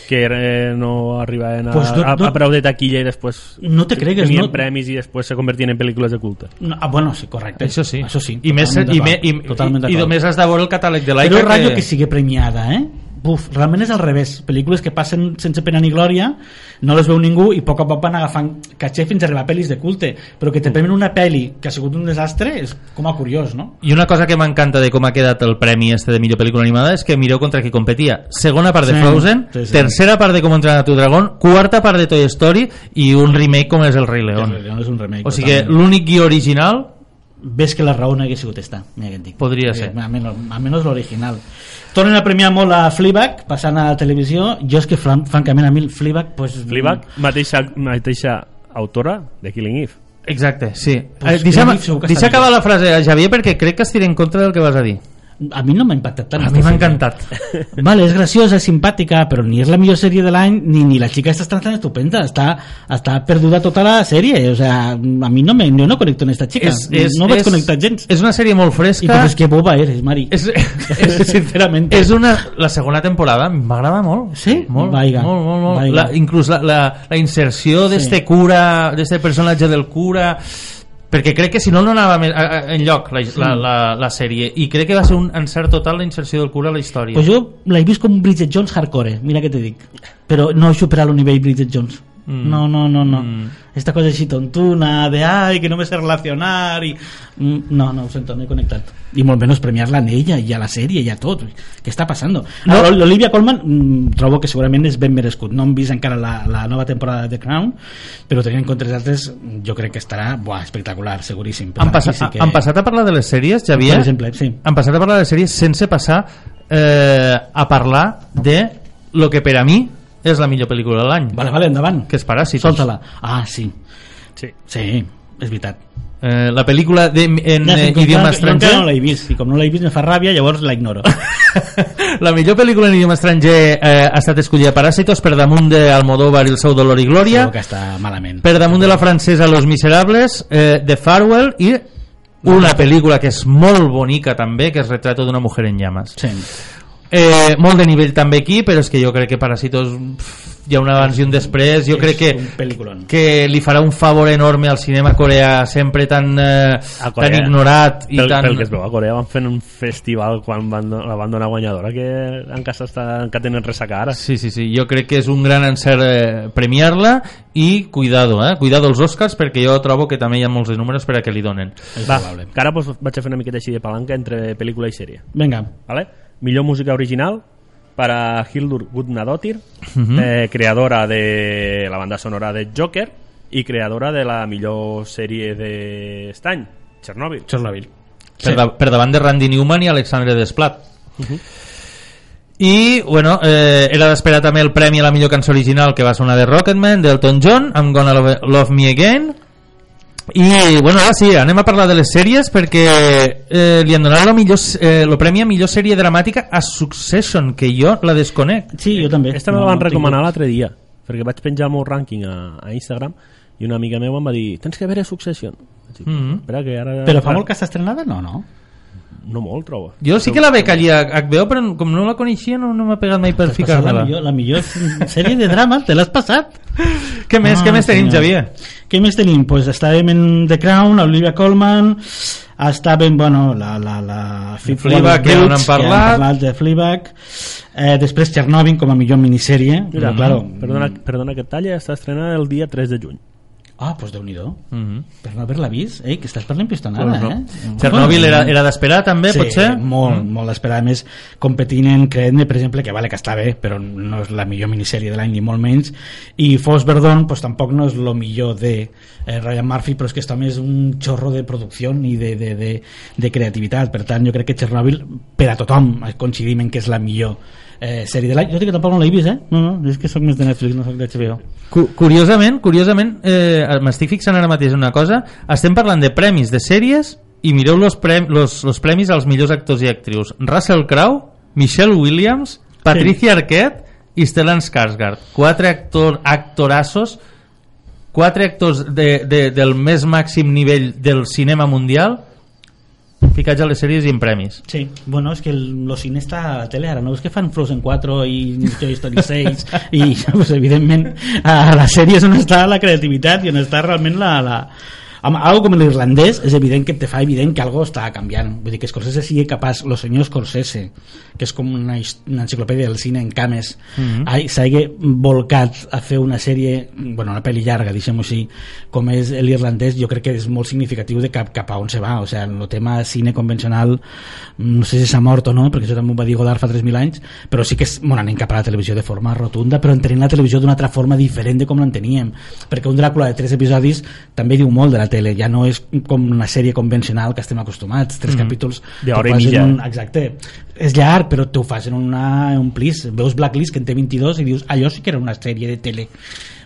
[SPEAKER 4] Que eh, no arribaven a,
[SPEAKER 5] Pues no-
[SPEAKER 4] a,
[SPEAKER 5] no-
[SPEAKER 4] a preu de taquilla i després
[SPEAKER 5] No te cregues,
[SPEAKER 4] tenien
[SPEAKER 5] no-
[SPEAKER 4] premis i després se convertien en pel·lícules de culte
[SPEAKER 5] No, ah, bueno, sí, correcte.
[SPEAKER 3] Això sí.
[SPEAKER 5] Això sí.
[SPEAKER 3] I, més, i, me, i, i, i només has de veure el catàleg de Laika
[SPEAKER 5] Però és raro que... sigui premiada, eh? Buf, realment és al revés. Pel·lícules que passen sense pena ni glòria, no les veu ningú i poc a poc van agafant caché fins a arribar a pel·lis de culte. Però que te premen una pel·li que ha sigut un desastre és com a curiós, no?
[SPEAKER 3] I una cosa que m'encanta de com ha quedat el premi este de millor pel·lícula animada és que mireu contra qui competia. Segona part de
[SPEAKER 5] Sí,
[SPEAKER 3] Frozen,
[SPEAKER 5] sí, sí.
[SPEAKER 3] tercera part de Com entrenar a tu dragón, quarta part de Toy Story i un remake com és El Rei León.
[SPEAKER 5] El León és un remake.
[SPEAKER 3] O sigui que l'únic guió original
[SPEAKER 5] Ves que la raó no hagués sigut esta, mira què et dic.
[SPEAKER 3] Podria
[SPEAKER 5] Eh,
[SPEAKER 3] ser.
[SPEAKER 5] A menys, a menys l'original. Tornen a premiar molt a Fleabag, passant a la televisió. Jo és que, fran- francament, a mi el Fleabag... Pues,
[SPEAKER 4] Fleabag, mateixa, mateixa autora de Killing Eve
[SPEAKER 3] Exacte, sí.
[SPEAKER 5] Pues
[SPEAKER 3] Eh, deixa'm, deixa acabar la frase, Javier, perquè crec que estiré en contra del que vas a dir.
[SPEAKER 5] A mi no m'ha impactat tant.
[SPEAKER 3] A mi m'ha encantat.
[SPEAKER 5] Vale, és graciosa, és simpàtica, però ni és la millor sèrie de l'any, ni, ni la xica està tan estupenda, està, està perduda tota la sèrie, o sea, a mi no me, jo no connecto en esta xica, no vaig connectar gens.
[SPEAKER 3] És una sèrie molt
[SPEAKER 5] I
[SPEAKER 3] fresca.
[SPEAKER 5] pues és que boba eres, Mari.
[SPEAKER 3] és, és,
[SPEAKER 5] Sincerament.
[SPEAKER 3] és una, la segona temporada m'agrada molt.
[SPEAKER 5] Sí?
[SPEAKER 3] Molt,
[SPEAKER 5] Vaiga,
[SPEAKER 3] molt, molt, molt.
[SPEAKER 5] vaiga.
[SPEAKER 3] La, inclús la, la, la inserció d'este cura, d'este personatge del cura perquè crec que si no no anava més, a, a, en lloc la, la, la, la sèrie i crec que va ser un encert total la inserció del cura a la història
[SPEAKER 5] Pues jo l'he vist com Bridget Jones hardcore, mira què te dic. Però no he superat el nivell Bridget Jones.
[SPEAKER 3] Mm.
[SPEAKER 5] No, no, no, no.
[SPEAKER 3] Mm.
[SPEAKER 5] Esta cosa així tontuna, de ai, que no me sé relacionar i... Mm, No, no, ho sento, no he connectat. I molt menys premiar-la en ella i a la sèrie i a tot. Què està passant? No. L'Olivia Colman mm, trobo que segurament és ben merescut. No hem vist encara la, la nova temporada de The Crown, però tenint en compte els altres, jo crec que estarà buah, espectacular, seguríssim.
[SPEAKER 3] Han, passat,
[SPEAKER 5] sí que...
[SPEAKER 3] han passat a parlar de les sèries, Javier?
[SPEAKER 5] Per exemple, sí.
[SPEAKER 3] Han passat a parlar de les sèries sense passar eh, a parlar de lo que per a mi és la millor pel·lícula de l'any,
[SPEAKER 5] Vale, vale, endavant.
[SPEAKER 3] que és Paràsitos.
[SPEAKER 5] Solta-la. Ah, sí.
[SPEAKER 4] sí.
[SPEAKER 5] Sí, és veritat.
[SPEAKER 3] Eh, la pel·lícula de, en
[SPEAKER 5] Ja,
[SPEAKER 3] eh,
[SPEAKER 5] sí, com
[SPEAKER 3] idioma
[SPEAKER 5] que- jo no
[SPEAKER 3] estranger
[SPEAKER 5] l'he vist i com no l'he vist me fa ràbia llavors la ignoro
[SPEAKER 3] la millor pel·lícula en idioma estranger eh, ha estat escollida Paràsitos per damunt de Almodóvar i el seu Dolor i Glòria
[SPEAKER 5] Segur que està malament
[SPEAKER 3] per damunt de la francesa Los Miserables eh, de Farwell i una pel·lícula que és molt bonica també que és Retrato d'una mujer en llamas
[SPEAKER 5] sí.
[SPEAKER 3] Eh, molt de nivell també aquí però és que jo crec que Paràsitos pff, hi ha un abans i un després jo
[SPEAKER 5] És
[SPEAKER 3] crec que que li farà un favor enorme al cinema coreà sempre tan, eh,
[SPEAKER 4] A Corea.
[SPEAKER 3] tan ignorat i
[SPEAKER 4] pel,
[SPEAKER 3] tan...
[SPEAKER 4] pel que es veu a Corea van fent un festival quan van, la van donar guanyadora que encara està encara tenen ressaca ara
[SPEAKER 3] Sí, sí, sí, jo crec que és un gran encert eh, premiar-la i cuidado, eh? cuidado els Oscars perquè jo trobo que també hi ha molts de números per a que li donen
[SPEAKER 4] va,
[SPEAKER 5] probable
[SPEAKER 4] que ara pues, vaig a fer una miqueta així de palanca entre pel·lícula i sèrie
[SPEAKER 5] vinga
[SPEAKER 4] ¿vale? Millor música original para Hildur Gudnadottir
[SPEAKER 3] Mhm.
[SPEAKER 4] eh, creadora de la banda sonora de Joker i creadora de la millor sèrie d'estany Chernobyl
[SPEAKER 5] Chernobyl
[SPEAKER 3] per, da, per davant de Randy Newman i Alexandre Desplat. I bueno, eh, era d'esperar també el premi a la millor cançó original que va una de Rocketman, d'Elton John I'm Gonna Love, Love Me Again i bueno, ara sí, anem a parlar de les sèries perquè eh, li han donat el, millor, eh, el premi a millor sèrie dramàtica a Succession, que jo la desconec.
[SPEAKER 5] Sí, jo també.
[SPEAKER 4] Esta me la van
[SPEAKER 5] no
[SPEAKER 4] recomanar l'altre dia perquè vaig penjar el meu rànquing a, a Instagram i una amiga meva em va dir tens que veure Succession.
[SPEAKER 3] Mhm.
[SPEAKER 4] espera que ara
[SPEAKER 5] però fa molt que està estrenada? no, no
[SPEAKER 4] no molt trobo
[SPEAKER 3] jo sí que la veig allí a HBO però com no la coneixia no, no m'ha pegat mai per
[SPEAKER 5] passat la
[SPEAKER 3] ficar-la
[SPEAKER 5] millor, la millor sèrie de drama te l'has passat
[SPEAKER 3] què més,
[SPEAKER 5] Ah,
[SPEAKER 3] què més tenim. Xavier?
[SPEAKER 5] Què més tenim? Pues estàvem en The Crown, Olivia Colman, estàvem, bueno, la... la, la
[SPEAKER 3] Fleabag, que ja n'hem
[SPEAKER 5] que ja
[SPEAKER 3] parlat.
[SPEAKER 5] parlat de Fleabag. Eh, després Chernobyl com a millor minissèrie.
[SPEAKER 4] Mira,
[SPEAKER 5] però, claro,
[SPEAKER 4] perdona, perdona que et talle, està estrenada el dia 3 de juny.
[SPEAKER 5] Ah, pues déu-n'hi-do.
[SPEAKER 3] Mhm.
[SPEAKER 5] Per no haver-la vist, eh, que estàs per l'empistonada,
[SPEAKER 3] Pues no.
[SPEAKER 5] eh?
[SPEAKER 3] Chernobyl era, era d'esperar també,
[SPEAKER 5] sí,
[SPEAKER 3] potser?
[SPEAKER 5] molt, mm. molt d'esperar. Més, competint en Creedme, per exemple, que vale que està bé, però no és la millor minissèrie de l'any, ni molt menys, i Fos Verdon, pues, tampoc no és el millor de eh, Ryan Murphy, però és que està més un xorro de producció i de, de, de, de creativitat. Per tant, jo crec que Chernobyl, per a tothom, coincidim en que és la millor eh, sèrie de l'any. Jo que tampoc no l'he vist, eh? No, no, és que sóc més de Netflix, no sóc d'HBO.
[SPEAKER 3] Cu- Curiosament, curiosament eh, m'estic fixant ara mateix en una cosa estem parlant de premis de sèries i mireu los, prem los, los premis als millors actors i actrius Russell Crowe, Michelle Williams Patricia sí. Arquette i Stellan Skarsgård quatre actor, actorassos quatre actors de, de, del més màxim nivell del cinema mundial ficats a les sèries i en premis.
[SPEAKER 5] Sí, bueno, és que el, lo cine està a la tele ara, no? És que fan Frozen 4 i Toy Story 6 i pues, evidentment a la sèrie és on està la creativitat i on està realment la, la, amb algo com l'irlandès és evident que te fa evident que algo està canviant. Vull dir que Scorsese sigui capaç el senyor Scorsese que és com una, una enciclopèdia del cine en cames mm s'hagi volcat a fer una sèrie bueno, una pel·li llarga, deixem-ho així com és l'irlandès, jo crec que és molt significatiu de cap, cap a on se va, o sigui, el tema cine convencional no sé si s'ha mort o no, perquè això també ho va dir Godard fa 3.000 anys, però sí que és, bueno, anem cap a la televisió de forma rotunda, però entenent la televisió d'una altra forma diferent de com l'enteníem. Perquè un Dràcula de 3 episodis també diu molt de la tele, ja no és com una sèrie convencional que estem acostumats, tres
[SPEAKER 3] Mhm.
[SPEAKER 5] capítols
[SPEAKER 4] hora i mitja.
[SPEAKER 5] un, exacte, és llarg però t'ho fas en, una, un plis veus Blacklist que en té 22 i dius allò sí que era una sèrie de tele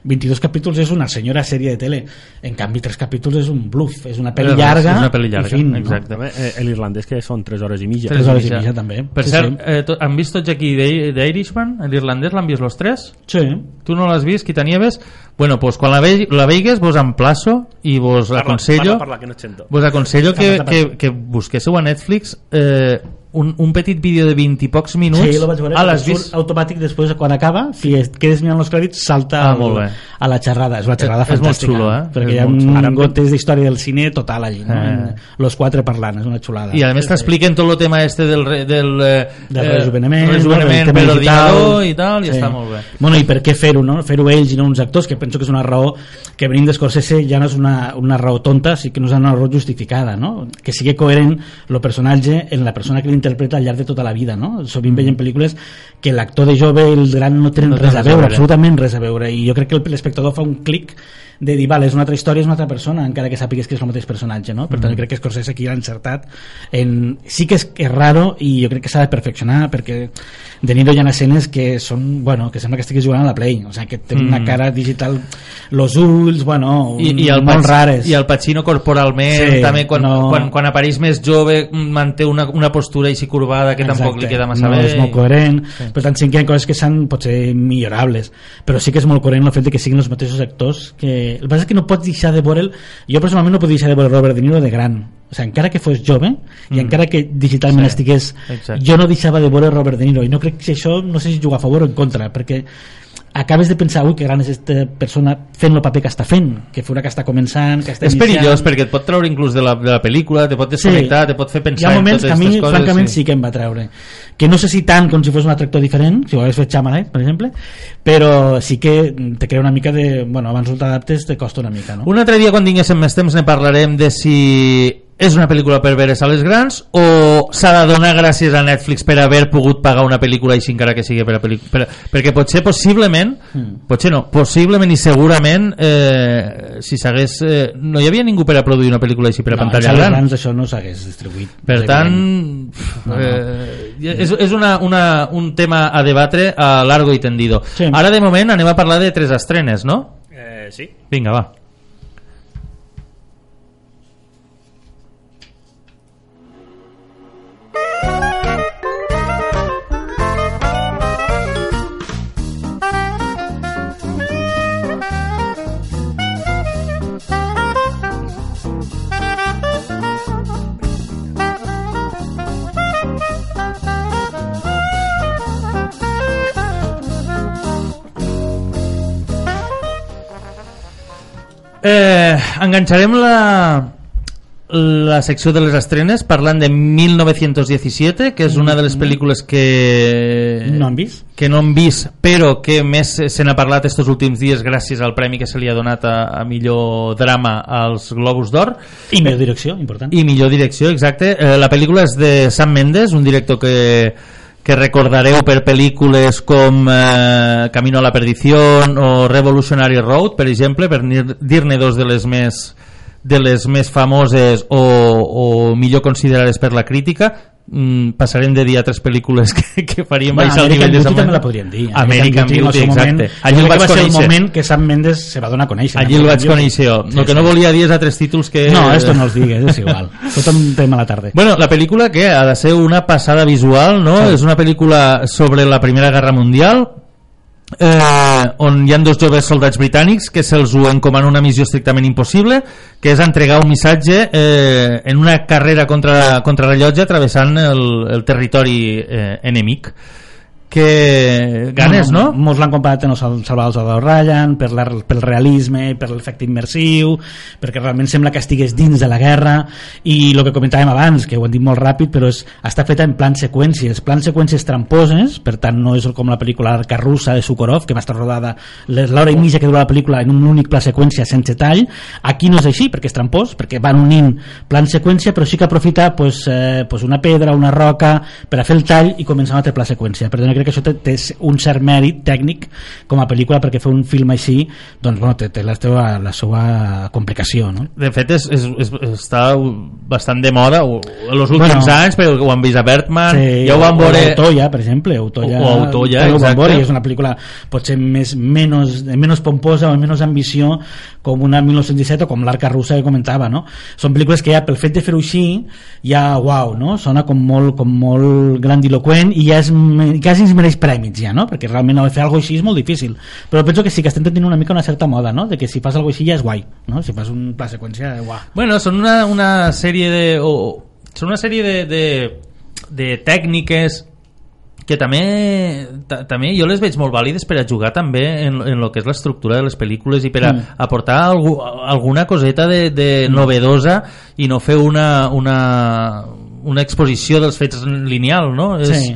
[SPEAKER 5] 22 capítols és una senyora sèrie de tele en canvi 3 capítols és un bluff és una pel·li
[SPEAKER 3] És
[SPEAKER 5] llarga,
[SPEAKER 3] una pel·li llarga,
[SPEAKER 5] fin, no?
[SPEAKER 3] exacte.
[SPEAKER 4] També, eh, l'irlandès que són 3 hores i mitja.
[SPEAKER 5] Tres hores i mitja, també.
[SPEAKER 3] per
[SPEAKER 5] Sí,
[SPEAKER 3] cert,
[SPEAKER 5] sí.
[SPEAKER 3] Eh, to, han vist tots aquí d'I- d'Irishman l'irlandès l'han vist los tres?
[SPEAKER 5] sí,
[SPEAKER 3] Tu no l'has vist, qui t'anieves? Bueno, pues quan la, ve la veigues vos emplaço i vos
[SPEAKER 4] Parla,
[SPEAKER 3] aconsello
[SPEAKER 4] parla, parla, que no
[SPEAKER 3] vos aconsello que, que, que busquéssiu a Netflix eh, un, un petit vídeo de 20 i pocs minuts
[SPEAKER 5] sí, lo vaig veure
[SPEAKER 3] ah, l'has vist?
[SPEAKER 5] automàtic després quan acaba si es quedes mirant els crèdits salta
[SPEAKER 3] Ah, molt bé.
[SPEAKER 5] a la xerrada és una xerrada
[SPEAKER 3] És molt
[SPEAKER 5] fantàstica
[SPEAKER 3] xulo, eh?
[SPEAKER 5] perquè
[SPEAKER 3] És
[SPEAKER 5] hi ha
[SPEAKER 3] molt xulo.
[SPEAKER 5] un gotes d'història del cine total allí no?
[SPEAKER 3] Eh.
[SPEAKER 5] los quatre parlant, és una xulada
[SPEAKER 3] i a més t'expliquen tot el tema este del, del, eh,
[SPEAKER 5] del
[SPEAKER 3] eh,
[SPEAKER 5] rejuveniment,
[SPEAKER 3] rejuveniment
[SPEAKER 5] del tema
[SPEAKER 3] per
[SPEAKER 5] digital.
[SPEAKER 3] i tal, i
[SPEAKER 5] Sí.
[SPEAKER 3] està molt bé
[SPEAKER 5] Bueno, i per què fer-ho, no? Fer-ho ells i no uns actors, que penso que és una raó que venint d'Escorsese ja no és una, una raó tonta, sí que no és una raó justificada, no? Que sigui coherent el personatge en la persona que l'interpreta al llarg de tota la vida, no? Sovint veiem pel·lícules que l'actor de jove i el gran no tenen
[SPEAKER 3] No
[SPEAKER 5] res a veure, absolutament res a veure, i jo crec que l'espectador fa un clic de dir, vale, és una altra història, és una altra persona, encara que sàpigues que és el mateix personatge, no? Per tant, jo crec que Scorsese aquí ha encertat en... Sí que és, que és raro i jo crec que s'ha de perfeccionar perquè de Niro hi ha escenes que són, bueno, que sembla que estiguis jugant a la Play, o sigui, que té una
[SPEAKER 3] Mm.
[SPEAKER 5] cara digital, los ulls, bueno,
[SPEAKER 3] i, i el
[SPEAKER 5] molt rares.
[SPEAKER 3] i el Pacino corporalment
[SPEAKER 5] Sí,
[SPEAKER 3] també quan,
[SPEAKER 5] no.
[SPEAKER 3] quan, quan apareix més jove manté una, una postura així curvada que tampoc li queda massa
[SPEAKER 5] no
[SPEAKER 3] bé.
[SPEAKER 5] és molt coherent. Per tant sí que hi ha coses que són potser millorables. Però sí que és molt coherent el fet de que siguin els mateixos actors que... el que passa és que no pots deixar de veure'l jo personalment no puc deixar de veure Robert De Niro de gran. O sigui, encara que fos jove i
[SPEAKER 3] Mm.
[SPEAKER 5] encara que digitalment
[SPEAKER 3] Sí,
[SPEAKER 5] estigués
[SPEAKER 3] exacte.
[SPEAKER 5] jo no deixava de veure Robert De Niro. I no crec que això no sé si jugar a favor o en contra perquè acabes de pensar, ui, que gran és aquesta persona fent el paper que està fent, que fora que està començant, que està
[SPEAKER 3] és
[SPEAKER 5] iniciant.
[SPEAKER 3] perillós perquè et pot treure inclús de la, de la pel·lícula, te pot desconnectar, te pot fer
[SPEAKER 5] hi
[SPEAKER 3] pensar
[SPEAKER 5] ha
[SPEAKER 3] en
[SPEAKER 5] moments
[SPEAKER 3] totes
[SPEAKER 5] que a mi francament sí. que em va treure que no sé si tant com si fos un altre actor diferent si ho hagués fet Chamalet per exemple però sí que te crea una mica de bueno, abans no t'adaptes te costa una mica no?
[SPEAKER 3] Un altre dia, quan tinguéssim més temps, ne parlarem de si és una pel·lícula per veure a sales grans o s'ha de donar gràcies a Netflix per haver pogut pagar una pel·lícula així encara que sigui per a pel·lícula per, perquè potser possiblement
[SPEAKER 5] Mm.
[SPEAKER 3] potser no, possiblement i segurament eh, si s'hagués eh, no hi havia ningú per a produir una pel·lícula així per a
[SPEAKER 5] no,
[SPEAKER 3] pantalla
[SPEAKER 5] sales
[SPEAKER 3] gran
[SPEAKER 5] grans això no s'hagués distribuït
[SPEAKER 3] per tant.
[SPEAKER 5] No, no.
[SPEAKER 3] eh, és, és una, una, un tema a debatre a largo i tendido
[SPEAKER 5] Sí.
[SPEAKER 3] ara de moment anem a parlar de tres estrenes no?
[SPEAKER 4] Eh, sí.
[SPEAKER 3] vinga va Eh, enganxarem la, la secció de les estrenes parlant de 1917, que és una de les pel·lícules que
[SPEAKER 5] No han vist?
[SPEAKER 3] que no hem vist, però que més se n'ha parlat estos últims dies gràcies al premi que se li ha donat a, a millor drama als Globus d'Or
[SPEAKER 5] I millor direcció, important.
[SPEAKER 3] i millor direcció, exacte. Eh, la pel·lícula és de Sam Mendes, un director que, que recordareu per pel·lícules com eh, Camino a la perdición o Revolutionary Road, per exemple, per dir- dir-ne dos de les més de les més famoses o, o millor considerades per la crítica mm, passarem de dir a tres pel·lícules que, que faríem
[SPEAKER 5] Bueno,
[SPEAKER 3] baixar el nivell de
[SPEAKER 5] Beauty
[SPEAKER 3] Sam
[SPEAKER 5] també la podríem dir.
[SPEAKER 3] American
[SPEAKER 5] en el
[SPEAKER 3] Beauty,
[SPEAKER 5] seu
[SPEAKER 3] exacte.
[SPEAKER 5] Moment,
[SPEAKER 3] Allí el vaig
[SPEAKER 5] va ser el moment que Sam Mendes se va donar a conèixer.
[SPEAKER 3] Allí el vaig conèixer jo. El que no volia dir és a tres títols que...
[SPEAKER 5] No, esto no els digues, és igual. Tothom té mala tarda.
[SPEAKER 3] Bueno, la pel·lícula que ha de ser una passada visual, no?
[SPEAKER 5] Sí.
[SPEAKER 3] És una pel·lícula sobre la Primera Guerra Mundial eh, on hi ha dos joves soldats britànics que se'ls ho encomana una missió estrictament impossible que és entregar un missatge eh, en una carrera contra, contra rellotge travessant el, el territori eh, enemic que ganes, no?
[SPEAKER 5] Molts l'han comparat amb el Sal- Salvador Ryan per la, pel realisme, per l'efecte immersiu perquè realment sembla que estigués dins de la guerra i el que comentàvem abans que ho hem dit molt ràpid però és, està feta en plan seqüències plan seqüències tramposes per tant no és com la pel·lícula Arca russa de Sukorov que va estar rodada l'hora i mitja que dura la pel·lícula en un únic pla seqüència sense tall aquí no és així perquè és trampós perquè van unint plan seqüència però sí que aprofita pues, eh, pues una pedra, una roca per a fer el tall i començar un altre pla seqüència per tant crec que això té, té un cert mèrit tècnic com a pel·lícula perquè fer un film així doncs bueno, té, té la, seva, la seva complicació no?
[SPEAKER 3] De fet, és, és, és, està bastant de moda en els últims
[SPEAKER 5] Bueno.
[SPEAKER 3] anys, però ho han vist a Bertman,
[SPEAKER 5] Sí,
[SPEAKER 3] ja ho van
[SPEAKER 5] o
[SPEAKER 3] veure...
[SPEAKER 5] Autoya, per exemple Autoya,
[SPEAKER 3] O- o Autoya,
[SPEAKER 5] i és una pel·lícula potser més, menys, menys pomposa o menys ambició com una 1917 o com l'Arca russa que comentava no? són pel·lícules que ja pel fet de fer-ho així ja uau, no? sona com molt, com molt grandiloquent i ja és, quasi es mereix prèmits ja, no? perquè realment fer alguna així és molt difícil però penso que sí que estem tenint una mica una certa moda no? de que si fas alguna així ja és guai no? si fas un pla seqüència, guau
[SPEAKER 3] Bueno, són una, una sèrie de... O, són una sèrie de, de, de tècniques que també, ta, també jo les veig molt vàlides per a jugar també en, en lo que és l'estructura de les pel·lícules i per a
[SPEAKER 5] Mm.
[SPEAKER 3] aportar algú, alguna coseta de, de novedosa i no fer una, una, una exposició dels fets lineal, no?
[SPEAKER 5] Sí.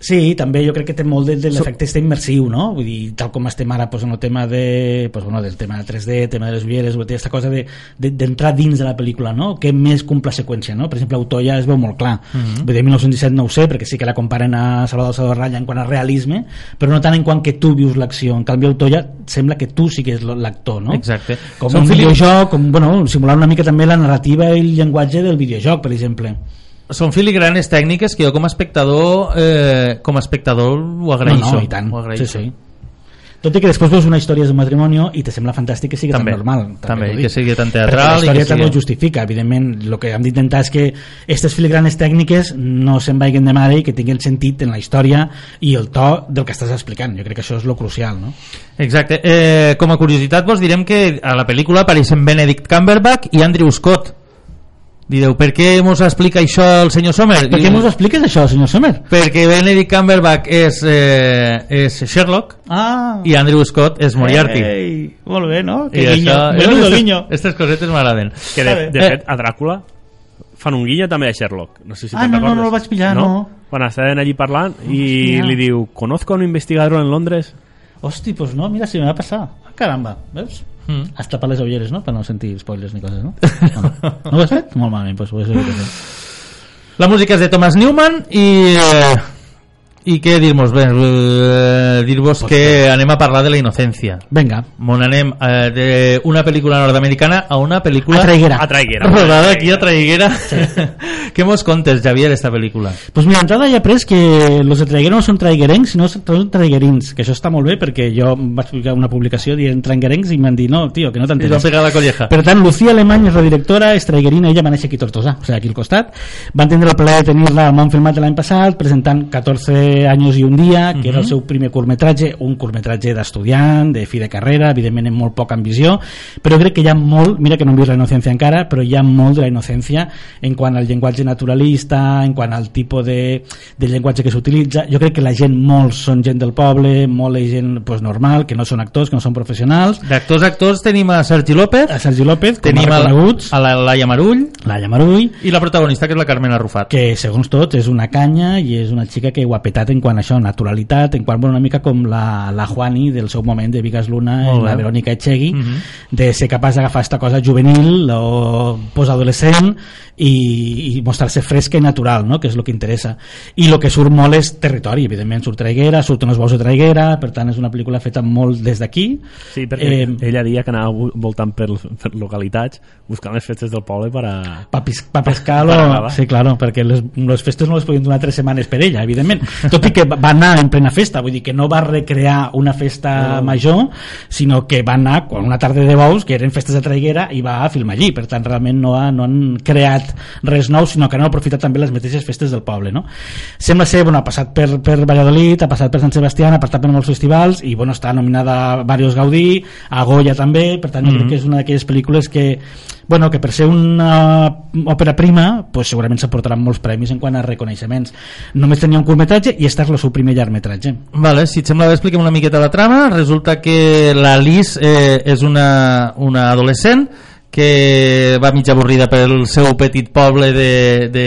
[SPEAKER 5] Sí, també jo crec que té molt de, de l'efecte este immersiu, no? Vull dir, tal com estem ara pues, en el tema de, pues, bueno, del tema de 3D, el tema de les ulleres, aquesta cosa de- de- d'entrar de, dins de la pel·lícula, no? Que més un pla seqüència, no? Per exemple, Autoya es veu molt clar. Mm -hmm. Vull dir, 1917 no ho sé, perquè sí que la comparen a Salvador Salvador Raya en quant a realisme, però no tant en quant que tu vius l'acció. En canvi, Autoya sembla que tu sí que és l'actor, no?
[SPEAKER 3] Exacte.
[SPEAKER 5] Com
[SPEAKER 3] Són
[SPEAKER 5] un videojoc, com, bueno, simular una mica també la narrativa i el llenguatge del videojoc, per exemple.
[SPEAKER 3] Són filigranes tècniques que jo com a espectador eh, com a espectador ho agraeixo.
[SPEAKER 5] No, no, i tant.
[SPEAKER 3] Ho agraeixo.
[SPEAKER 5] Sí, sí. Tot i que després veus una història d'un matrimoni i te sembla fantàstic que sigui
[SPEAKER 3] També,
[SPEAKER 5] tan normal.
[SPEAKER 3] també,
[SPEAKER 5] t'ho
[SPEAKER 3] que sigui tan
[SPEAKER 5] Perquè
[SPEAKER 3] teatral
[SPEAKER 5] La
[SPEAKER 3] i
[SPEAKER 5] història
[SPEAKER 3] que
[SPEAKER 5] també
[SPEAKER 3] sigui-
[SPEAKER 5] ho justifica. Evidentment, el que hem d'intentar és que aquestes filigranes tècniques no se'n vagin de mare i que tinguin sentit en la història i el to del que estàs explicant. Jo crec que això és lo crucial, no?
[SPEAKER 3] Exacte. Eh, com a curiositat vos direm que a la pel·lícula apareixen Benedict Cumberbatch i Andrew Scott. Direu, per què mos explica això el senyor Sommer?
[SPEAKER 5] Per què mos expliques això, senyor Sommer?
[SPEAKER 3] Perquè Benedict Cumberbatch és, eh, és Sherlock
[SPEAKER 5] Ah,
[SPEAKER 3] i Andrew Scott és Moriarty.
[SPEAKER 5] Ei, molt bé, no? Que guinyo.
[SPEAKER 3] això-
[SPEAKER 5] Menudo guinyo.
[SPEAKER 3] Aquestes cosetes m'agraden.
[SPEAKER 4] Que de, de
[SPEAKER 3] Eh.
[SPEAKER 4] fet, a Dràcula fan un guiño també a Sherlock. No sé si
[SPEAKER 5] Ah, no, no, no el vaig pillar, no.
[SPEAKER 4] Quan estaven allí parlant i
[SPEAKER 5] Hòstia.
[SPEAKER 4] li diu, conozco a un investigador en Londres
[SPEAKER 5] Hosti, pues no, mira, si me va passar. Ah, caramba, veus?
[SPEAKER 3] Mm.
[SPEAKER 5] Has tapat les ulleres, no? Per no sentir spoilers ni coses, no? No, no. ho has fet? Molt malament, doncs fet.
[SPEAKER 3] La música és de Thomas Newman i... Eh, i què dir-vos? Bé, eh, dir-vos que anem a parlar de la innocència.
[SPEAKER 5] Vinga,
[SPEAKER 3] Mon anem eh, d'una pel·lícula nord-americana a una pel·lícula
[SPEAKER 5] a Traiguera.
[SPEAKER 4] a Traiguera.
[SPEAKER 3] rodada aquí a Traiguera. Què mos contes, Javier, esta pel·lícula?
[SPEAKER 5] Pues mira, entrada ja après que los de Traiguera no són traiguerencs, sinó són traiguerins, que això està molt bé perquè jo vaig publicar una publicació dient traiguerencs i m'han dit, no, tio, que no
[SPEAKER 3] I van
[SPEAKER 5] t'entenes.
[SPEAKER 3] pegar la colleja.
[SPEAKER 5] Per tant, Lucía Alemany és la directora, és traiguerina, ella va néixer aquí a Tortosa, o sigui, aquí al costat. Van tindre el plaer de tenir-la al Món Filmat l'any passat, presentant 14 anys i un dia, que era el seu primer curtmetratge, un curtmetratge d'estudiant, de fi de carrera, evidentment amb molt poca ambició, però crec que hi ha molt, mira que no hem vist la innocència encara, però hi ha molt de la innocència en quant al llenguatge naturalista, en quant al tipus de, de llenguatge que s'utilitza. Jo crec que la gent, molts són gent del poble, molt és gent pues, normal, que no són actors, que no són professionals.
[SPEAKER 3] D'actors, actors tenim a Sergi López,
[SPEAKER 5] A Sergi López, com
[SPEAKER 3] tenim
[SPEAKER 5] a
[SPEAKER 3] a, la Laia Marull
[SPEAKER 5] Laia Marull,
[SPEAKER 3] i la protagonista que és la Carmen Arrufat.
[SPEAKER 5] que segons tots és una canya i és una xica que ho ha petat en quant a això, naturalitat, en quant bueno, una mica com la, la Juani del seu moment de Vigas Luna i la. Verònica Echegui,
[SPEAKER 3] Mhm.
[SPEAKER 5] de ser capaç d'agafar esta cosa juvenil o postadolescent i, i mostrar-se fresca i natural, no? que és el que interessa. I el que surt molt és territori, evidentment surt Traiguera, surten els bous de Traiguera, per tant és una pel·lícula feta molt des d'aquí.
[SPEAKER 4] Sí, perquè
[SPEAKER 5] Eh,
[SPEAKER 4] ella dia que anava vo- voltant per, per localitats buscant les festes del poble per a...
[SPEAKER 5] pa, pis, pa pescar-lo
[SPEAKER 4] Per gravar.
[SPEAKER 5] sí, claro, perquè les, les festes no les podien donar tres setmanes per ella, evidentment tot i que va anar en plena festa vull dir que no va recrear una festa major sinó que va anar con una tarda de bous que eren festes de traiguera i va a filmar allí, per tant realment no, ha, no han creat res nou sinó que han aprofitat també les mateixes festes del poble no? sembla ser, bueno, ha passat per, per Valladolid ha passat per Sant Sebastià, ha passat per molts festivals i bueno, està nominada a Varios Gaudí a Goya també, per tant jo crec que és una d'aquelles pel·lícules que bueno, que per ser una òpera prima pues segurament s'aportaran molts premis en quant a reconeixements. Només tenia un curtmetratge i este és el seu primer llargmetratge.
[SPEAKER 3] Vale, si et sembla bé expliquem una miqueta la trama. Resulta que la Liz eh, és una, una adolescent que va mig avorrida pel seu petit poble de... de,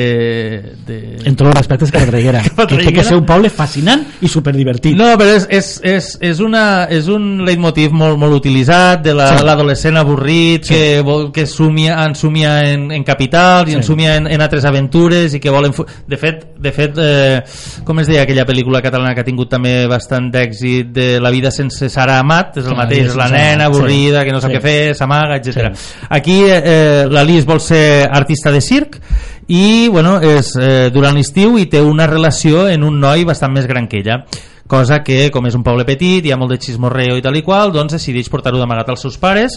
[SPEAKER 3] de...
[SPEAKER 5] en tots els respectes que la Traiguera
[SPEAKER 3] Cap a
[SPEAKER 5] que que
[SPEAKER 3] Traiguera?
[SPEAKER 5] ser un poble fascinant i superdivertit
[SPEAKER 3] No, però és, és, és, és, una, és un leitmotiv molt, molt utilitzat de la-
[SPEAKER 5] Sí.
[SPEAKER 3] l'adolescent avorrit
[SPEAKER 5] Sí.
[SPEAKER 3] que, vol, que sumia, ensumia en, en capitals i
[SPEAKER 5] Sí.
[SPEAKER 3] ensumia en, en altres aventures i que volen... De fet, de fet eh, com es deia aquella pel·lícula catalana que ha tingut també bastant d'èxit de La vida sense Sara Amat, és el
[SPEAKER 5] Ah,
[SPEAKER 3] mateix,
[SPEAKER 5] sí,
[SPEAKER 3] és la nena avorrida
[SPEAKER 5] sí.
[SPEAKER 3] que no sap
[SPEAKER 5] Sí.
[SPEAKER 3] què fer, s'amaga, etc.
[SPEAKER 5] Sí.
[SPEAKER 3] Aquí eh, la Liz vol ser artista de circ i bueno, és eh, durant l'estiu i té una relació en un noi bastant més gran que ella cosa que com és un poble petit hi ha molt de xismorreo i tal i qual doncs decideix portar-ho d'amagat als seus pares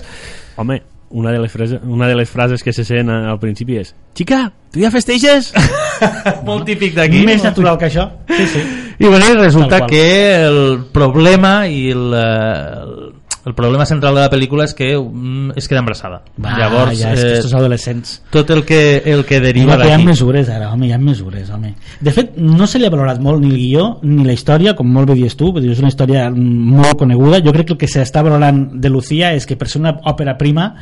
[SPEAKER 4] Home, una de les, frases, una de les frases que se sent al principi és Xica, tu ja festeges?
[SPEAKER 3] molt típic d'aquí
[SPEAKER 5] més natural que això sí, sí.
[SPEAKER 3] i bueno, resulta que el problema i el, eh, el problema central de la pel·lícula és que mm, es queda embarassada
[SPEAKER 5] Va,
[SPEAKER 3] llavors
[SPEAKER 5] ja, és que
[SPEAKER 3] eh,
[SPEAKER 5] estos adolescents
[SPEAKER 3] tot el que, el que deriva
[SPEAKER 5] que hi ha
[SPEAKER 3] d'aquí
[SPEAKER 5] mesures ara, home, hi ha mesures, home. De fet, no se li ha valorat molt ni el guió ni la història, com molt bé dius tu, és una història molt coneguda. Jo crec que el que s'està valorant de Lucía és que per ser una òpera prima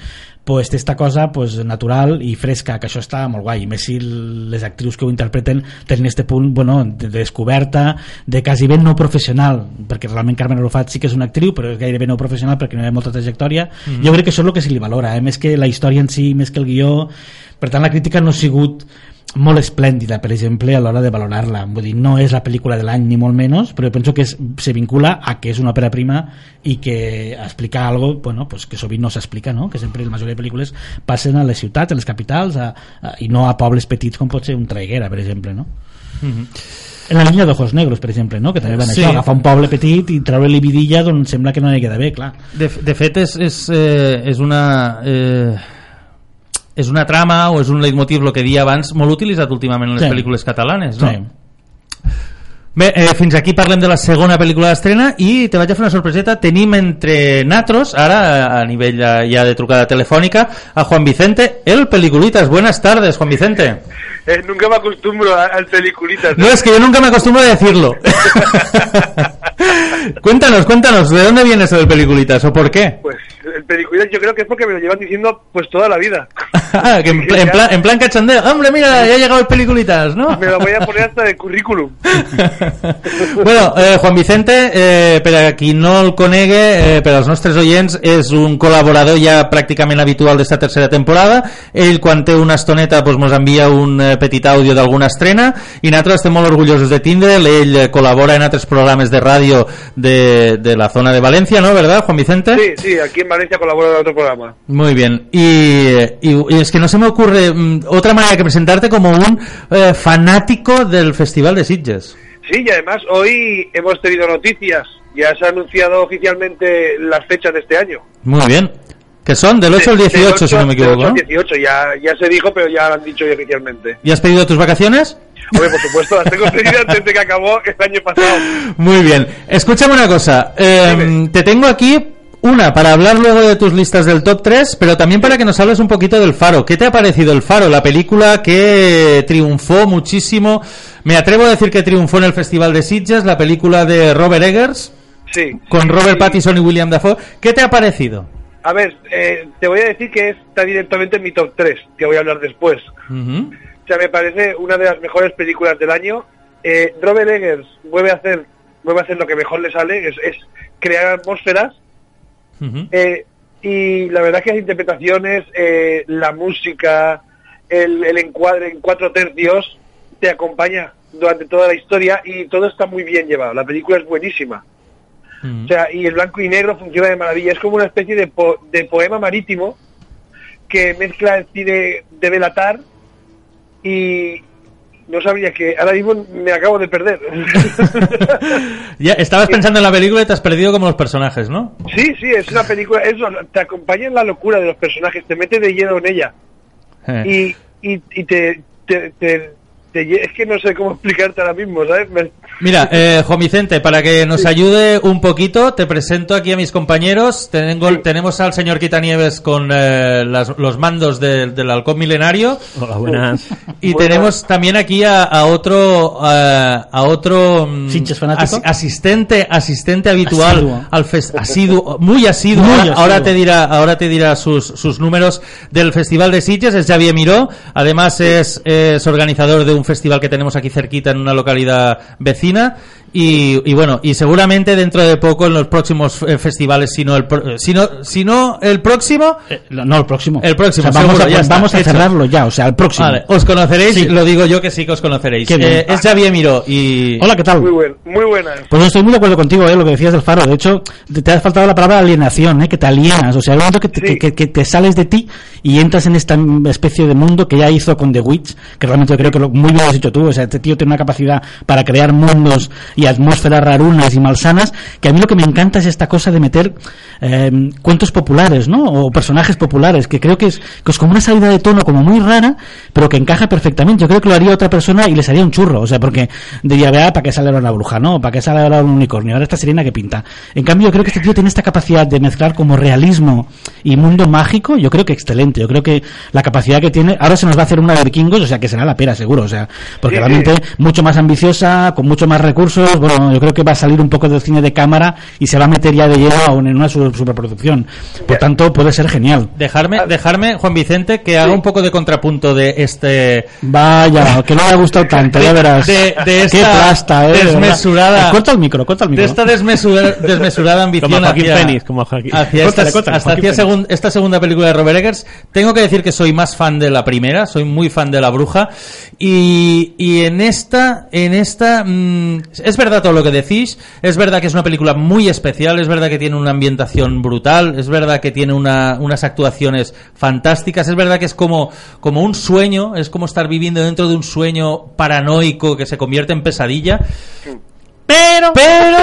[SPEAKER 5] pues, té esta cosa pues, natural i fresca, que això està molt guai, i més si les actrius que ho interpreten tenen este punt bueno, de, de descoberta, de quasi ben no professional, perquè realment Carmen Arrufat sí que és una actriu, però és gairebé no professional perquè no hi ha molta trajectòria. Jo crec que això és el que se li valora, eh? més que la història en si, més que el guió, per tant la crítica no ha sigut molt esplèndida, per exemple, a l'hora de valorar-la. Vull dir, no és la pel·lícula de l'any ni molt menys, però penso que es, se vincula a que és una òpera prima i que explica algo bueno, pues que sovint no s'explica, no? que sempre la majoria de pel·lícules passen a les ciutats, a les capitals, a, a, i no a pobles petits com pot ser un Traiguera, per exemple. No? En la línia d'Ojos Negros, per exemple, no? que també van
[SPEAKER 3] Sí.
[SPEAKER 5] això, agafar un poble petit i treure-li vidilla d'on sembla que no hi queda bé, clar.
[SPEAKER 3] de, de fet és, és, eh, és una eh, és una trama o és un leitmotiv el que dia abans molt utilitzat últimament en les
[SPEAKER 5] Sí.
[SPEAKER 3] pel·lícules catalanes no?
[SPEAKER 5] Sí.
[SPEAKER 3] Bé, eh, fins aquí parlem de la segona pel·lícula d'estrena i te vaig a fer una sorpreseta. Tenim entre natros, ara a nivell ja, ja de trucada telefònica, a Juan Vicente, el Peliculitas. Buenas tardes, Juan Vicente.
[SPEAKER 6] Eh, nunca me acostumbro a- al peliculitas.
[SPEAKER 3] No, es que yo nunca me acostumbro a decirlo. cuéntanos, cuéntanos, ¿de dónde viene eso del Peliculitas o por qué?
[SPEAKER 6] Pues el peliculitas yo creo que es porque me lo llevan diciendo pues toda la vida.
[SPEAKER 3] Que en, pla- en plan, en plan cachondeo. Hombre, mira, ya ha llegado el Peliculitas, ¿no?
[SPEAKER 6] Me lo voy a poner hasta de currículum.
[SPEAKER 3] bueno, eh, Juan Vicente, eh, per a qui no el conegue, eh, per als nostres oients, és un col·laborador ja pràcticament habitual d'esta tercera temporada. Ell, quan té una estoneta, doncs, mos envia un eh, petit àudio d'alguna estrena i nosaltres estem molt orgullosos de tindre'l. Ell eh, col·labora en altres programes de ràdio de, de la zona de València, ¿no? ¿Verdad, Juan Vicente?
[SPEAKER 6] Sí, sí, aquí en Valencia colaboro en otro programa.
[SPEAKER 3] Muy bien. Y, y- y es que no se me ocurre mm, otra manera que presentarte como un eh, fanático del Festival de Sitges.
[SPEAKER 6] Sí, y además hoy hemos tenido noticias. Ya se ha anunciado oficialmente las fechas de este año.
[SPEAKER 3] Muy bien. Que son del 8 al
[SPEAKER 6] De- del
[SPEAKER 3] 18, si no me
[SPEAKER 6] del 8
[SPEAKER 3] equivoco.
[SPEAKER 6] al
[SPEAKER 3] ¿no?
[SPEAKER 6] 18, ya, ya se dijo, pero ya lo han dicho hoy oficialmente.
[SPEAKER 3] ¿Y has pedido tus vacaciones?
[SPEAKER 6] Hombre, por supuesto, las tengo desde que acabó el año pasado.
[SPEAKER 3] Muy bien. Escúchame una cosa. Eh,
[SPEAKER 6] Dime.
[SPEAKER 3] te tengo aquí una para hablar luego de tus listas del top 3, pero también para que nos hables un poquito del Faro. ¿Qué te ha parecido el Faro? La película que triunfó muchísimo. Me atrevo a decir que triunfó en el Festival de Sitges, la película de Robert Eggers,
[SPEAKER 6] Sí.
[SPEAKER 3] con Robert
[SPEAKER 6] Sí.
[SPEAKER 3] Pattinson y William Dafoe. ¿Qué te ha parecido?
[SPEAKER 6] A ver, eh, te voy a decir que está directamente en mi top 3, que voy a hablar después. O sea, me parece una de las mejores películas del año. Eh, Robert Eggers vuelve a hacer vuelve a hacer lo que mejor le sale, es, es crear atmósferas. Eh, y la verdad que las interpretaciones, eh, la música, el, el encuadre en cuatro tercios, te acompaña durante toda la historia y todo está muy bien llevado. La película es buenísima. O sea, y el blanco y negro funciona de maravilla. Es como una especie de, po- de poema marítimo que mezcla el cine de Belatar y no sabría que ahora mismo me acabo de perder.
[SPEAKER 3] Ya, estabas pensando en la película y te has perdido como los personajes, ¿no?
[SPEAKER 6] sí, sí, es una película, eso, te acompaña en la locura de los personajes, te mete de lleno en ella
[SPEAKER 3] Eh.
[SPEAKER 6] y, y, y te, te, te- te es que no sé cómo explicarte ahora mismo, ¿sabes? Me-
[SPEAKER 3] Mira, eh, Juan Vicente, para que nos ayude un poquito, te presento aquí a mis compañeros. Tengo,
[SPEAKER 6] Sí.
[SPEAKER 3] Tenemos al señor Quitanieves con eh, las- los mandos del- del halcón milenario.
[SPEAKER 4] Hola, buenas.
[SPEAKER 3] Y
[SPEAKER 6] Buenas.
[SPEAKER 3] tenemos también aquí a, a otro a, a otro mm, asistente asistente habitual
[SPEAKER 5] Asiduo.
[SPEAKER 3] al fes- asiduo, muy asiduo.
[SPEAKER 5] Muy
[SPEAKER 3] ahora, te dirá ahora te dirá sus, sus números del Festival de Sitges, es Xavier Miró, además es, es organizador de un festival que tenemos aquí cerquita en una localidad vecina y, y bueno, y seguramente dentro de poco en los próximos eh, festivales, si no el, pro- si no, si no el próximo,
[SPEAKER 5] Eh, no, el próximo.
[SPEAKER 3] El próximo,
[SPEAKER 5] O sea, vamos
[SPEAKER 3] seguro,
[SPEAKER 5] a,
[SPEAKER 3] ya está,
[SPEAKER 5] vamos a
[SPEAKER 3] hecho.
[SPEAKER 5] cerrarlo ya, o sea, el próximo.
[SPEAKER 3] Vale, os conoceréis,
[SPEAKER 5] Sí.
[SPEAKER 3] lo digo yo que sí que os conoceréis. Eh, es Xavier Miró y...
[SPEAKER 5] Hola, ¿qué tal?
[SPEAKER 6] muy buen, muy buena.
[SPEAKER 5] Pues no estoy muy de acuerdo contigo, ¿eh? lo que decías del faro. De hecho, te, te ha faltado la palabra alienación, ¿eh? que te alienas. O sea, hay un momento que te,
[SPEAKER 6] Sí.
[SPEAKER 5] que, que- que te sales de ti y entras en esta especie de mundo que ya hizo con The Witch, que realmente yo creo que lo, muy bien lo has dicho tú. O sea, este tío tiene una capacidad para crear mundos y atmósferas rarunas y malsanas, que a mí lo que me encanta es esta cosa de meter eh, cuentos populares, ¿no? O personajes populares, que creo que es, que es como una salida de tono como muy rara, pero que encaja perfectamente. Yo creo que lo haría otra persona y les haría un churro. O sea, porque diría, vea, ¿para qué sale ahora una bruja, no? ¿Para qué sale ahora un unicornio? Ahora esta sirena que pinta. En cambio, yo creo que este tío tiene esta capacidad de mezclar como realismo y mundo mágico. Yo creo que excelente. Yo creo que la capacidad que tiene, ahora se nos va a hacer una de vikingos, o sea, que será la pera, seguro. O sea, porque
[SPEAKER 6] Sí,
[SPEAKER 5] realmente
[SPEAKER 6] sí.
[SPEAKER 5] mucho más ambiciosa, con mucho más recursos. Bueno, yo creo que va a salir un poco del cine de cámara y se va a meter ya de lleno aún en una su- superproducción. Por tanto, puede ser genial.
[SPEAKER 3] Dejarme, dejarme, Juan Vicente, que haga un poco de contrapunto de este...
[SPEAKER 5] Vaya, que no me ha gustado tanto, ya verás.
[SPEAKER 3] de- de
[SPEAKER 5] Qué
[SPEAKER 3] esta
[SPEAKER 5] plasta, eh. de
[SPEAKER 3] desmesurada-
[SPEAKER 5] Eh, Corta el micro, corta el
[SPEAKER 3] De
[SPEAKER 5] micro.
[SPEAKER 3] esta desmesura- desmesurada ambición
[SPEAKER 4] Como Joaquín
[SPEAKER 3] hacia,
[SPEAKER 4] Phoenix, como Joaquín.
[SPEAKER 3] hacia
[SPEAKER 5] Córtale,
[SPEAKER 3] esta, hasta
[SPEAKER 5] Joaquín
[SPEAKER 3] hacia segun- esta segunda película de Robert Eggers. Tengo que decir que soy más fan de la primera, soy muy fan de La Bruja. Y, y en esta, en esta, mm, es verdad todo lo que decís, es verdad que es una película muy especial, es verdad que tiene una ambientación brutal, es verdad que tiene una- unas actuaciones fantásticas, es verdad que es como, como un sueño, es como estar viviendo dentro de un sueño paranoico que se convierte en pesadilla. Pero, pero,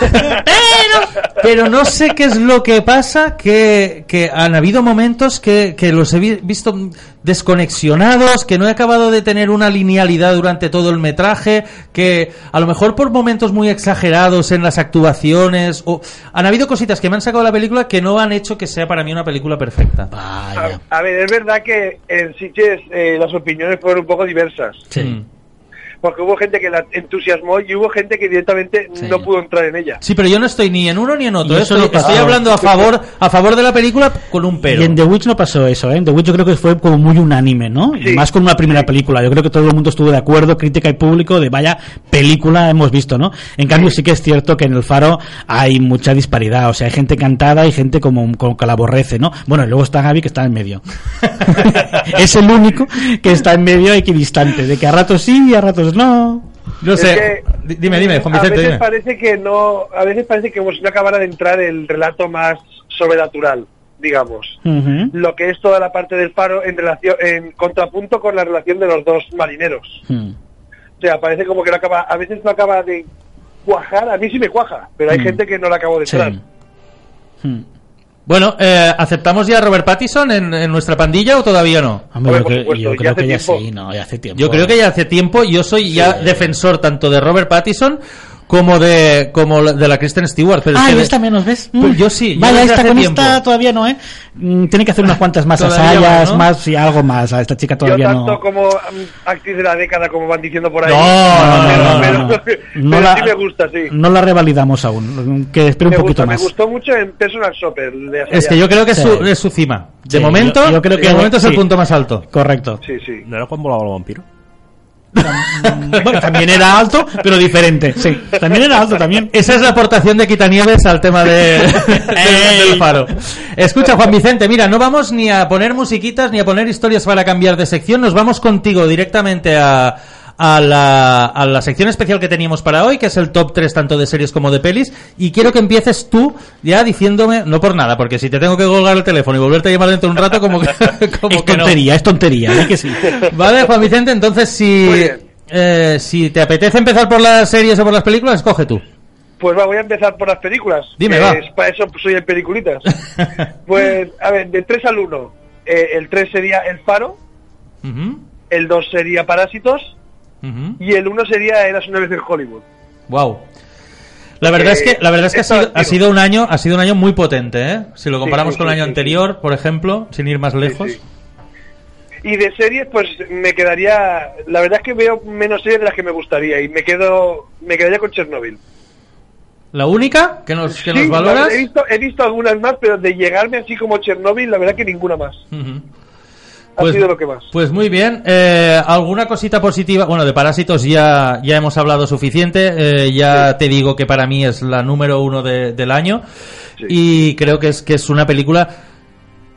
[SPEAKER 3] pero, pero no sé qué es lo que pasa, que, que han habido momentos que, que los he vi- visto desconexionados, que no he acabado de tener una linealidad durante todo el metraje, que a lo mejor por momentos muy exagerados en las actuaciones, o han habido cositas que me han sacado de la película que no han hecho que sea para mí una película perfecta.
[SPEAKER 5] Vaya.
[SPEAKER 6] A, a ver, es verdad que en Sitges eh, las opiniones fueron un poco diversas.
[SPEAKER 3] Mm.
[SPEAKER 6] Porque hubo gente que la entusiasmó y hubo gente que directamente
[SPEAKER 5] Sí.
[SPEAKER 6] no pudo entrar en ella.
[SPEAKER 3] Sí, pero yo no estoy ni en uno ni en otro. Estoy,
[SPEAKER 5] no pasa.
[SPEAKER 3] estoy hablando a favor, a favor de la película con un pero.
[SPEAKER 5] Y en The Witch no pasó eso, ¿eh? En The Witch yo creo que fue como muy unánime, ¿no? Y más con una primera película. Yo creo que todo el mundo estuvo de acuerdo, crítica y público, de vaya película hemos visto, ¿no? En cambio sí que es cierto que en El Faro hay mucha disparidad. O sea, hay gente cantada y gente como, como que la aborrece, ¿no? Bueno, y luego está Gaby que está en medio. es el único que está en medio equidistante. De que a ratos sí y a ratos no.
[SPEAKER 3] No
[SPEAKER 6] Es
[SPEAKER 3] sé.
[SPEAKER 6] que,
[SPEAKER 3] Dime, dime, Juan
[SPEAKER 6] a veces
[SPEAKER 3] dime.
[SPEAKER 6] parece que no, a veces parece que como si no acabara de entrar el relato más sobrenatural, digamos. Lo que es toda la parte del faro en relación, en contrapunto con la relación de los dos marineros.
[SPEAKER 5] Hmm.
[SPEAKER 6] O sea, parece como que no acaba, a veces no acaba de cuajar, a mí sí me cuaja, pero hay
[SPEAKER 5] Mm.
[SPEAKER 6] gente que no la acabo de entrar.
[SPEAKER 5] Hmm.
[SPEAKER 3] Bueno, eh, ¿aceptamos ya a Robert Pattinson en, en nuestra pandilla o todavía no?
[SPEAKER 5] Hombre, yo, creo- yo que ya
[SPEAKER 6] tiempo.
[SPEAKER 5] sí, no, ya hace tiempo.
[SPEAKER 3] Yo creo que ya hace tiempo, yo soy ya defensor tanto de Robert Pattinson como de como la- de la Kristen Stewart. Pero es
[SPEAKER 5] Ah,
[SPEAKER 3] que
[SPEAKER 5] esta menos, ¿ves?
[SPEAKER 3] Pues
[SPEAKER 5] Mm.
[SPEAKER 3] yo sí, yo
[SPEAKER 5] Vaya, esta con
[SPEAKER 3] tiempo.
[SPEAKER 5] esta todavía no, ¿eh? Mm, Tiene que hacer unas cuantas más asayas,
[SPEAKER 3] más, ¿no?
[SPEAKER 5] más y algo más. A esta chica
[SPEAKER 6] Yo
[SPEAKER 5] todavía
[SPEAKER 6] tanto
[SPEAKER 5] no.
[SPEAKER 6] como mm, actriz de la década, como van diciendo por ahí.
[SPEAKER 3] No, no,
[SPEAKER 6] pero,
[SPEAKER 3] no, no,
[SPEAKER 6] pero-
[SPEAKER 5] no.
[SPEAKER 6] pero
[SPEAKER 5] No la-
[SPEAKER 6] sí me gusta, sí.
[SPEAKER 5] No la revalidamos aún. Que espere un poquito
[SPEAKER 6] gusta,
[SPEAKER 5] más.
[SPEAKER 6] me gustó mucho en Personal Shopper. de
[SPEAKER 3] Es que yo creo que es,
[SPEAKER 5] Sí.
[SPEAKER 3] su, es su cima. De
[SPEAKER 5] Sí,
[SPEAKER 3] momento,
[SPEAKER 5] yo- yo creo que-
[SPEAKER 3] de momento es el punto más alto.
[SPEAKER 5] Correcto.
[SPEAKER 6] Sí, sí.
[SPEAKER 4] ¿No era cuando volaba el vampiro?
[SPEAKER 5] Bueno, también era alto, pero diferente. Sí, también era alto, también.
[SPEAKER 3] Esa es la aportación de Quitanieves al tema de, del, del faro. Escucha, Juan Vicente, mira, no vamos ni a poner musiquitas ni a poner historias para cambiar de sección, nos vamos contigo directamente a, a, la, a la sección especial que teníamos para hoy, que es el top 3 tanto de series como de pelis, y quiero que empieces tú ya diciéndome, no por nada, porque si te tengo que colgar el teléfono y volverte a llamar dentro de un rato, como que, como
[SPEAKER 5] Es
[SPEAKER 3] que no.
[SPEAKER 5] tontería, es tontería, ¿eh? que sí.
[SPEAKER 3] Vale, Juan Vicente, entonces si, eh, si te apetece empezar por las series o por las películas, escoge tú.
[SPEAKER 6] Pues va, voy a empezar por las películas.
[SPEAKER 3] Dime, va.
[SPEAKER 6] es- para eso soy el peliculitas. pues, a ver, de 3 al 1. el 3 sería El Faro, el 2 sería Parásitos y el 1 sería Eras una vez en Hollywood.
[SPEAKER 3] Wow. La verdad es que la verdad es que ha sido,
[SPEAKER 6] activo.
[SPEAKER 3] ha sido un año ha sido un año muy potente, ¿eh? Si lo comparamos
[SPEAKER 6] sí,
[SPEAKER 3] con el año anterior, por ejemplo, sin ir más lejos.
[SPEAKER 6] Y de series, pues me quedaría. La verdad es que veo menos series de las que me gustaría y me quedo me quedaría con Chernobyl.
[SPEAKER 3] La única que nos que
[SPEAKER 6] Sí,
[SPEAKER 3] nos valoras.
[SPEAKER 6] He visto, he visto algunas más, pero de llegarme así como Chernobyl, la verdad que ninguna más.
[SPEAKER 3] Pues-
[SPEAKER 6] sido lo que más.
[SPEAKER 3] Pues muy bien. Eh, ¿Alguna cosita positiva? Bueno, de Parásitos ya, ya hemos hablado suficiente. Eh, ya te digo que para mí es la número uno de- del año.
[SPEAKER 6] Sí.
[SPEAKER 3] Y creo que es, que es una película...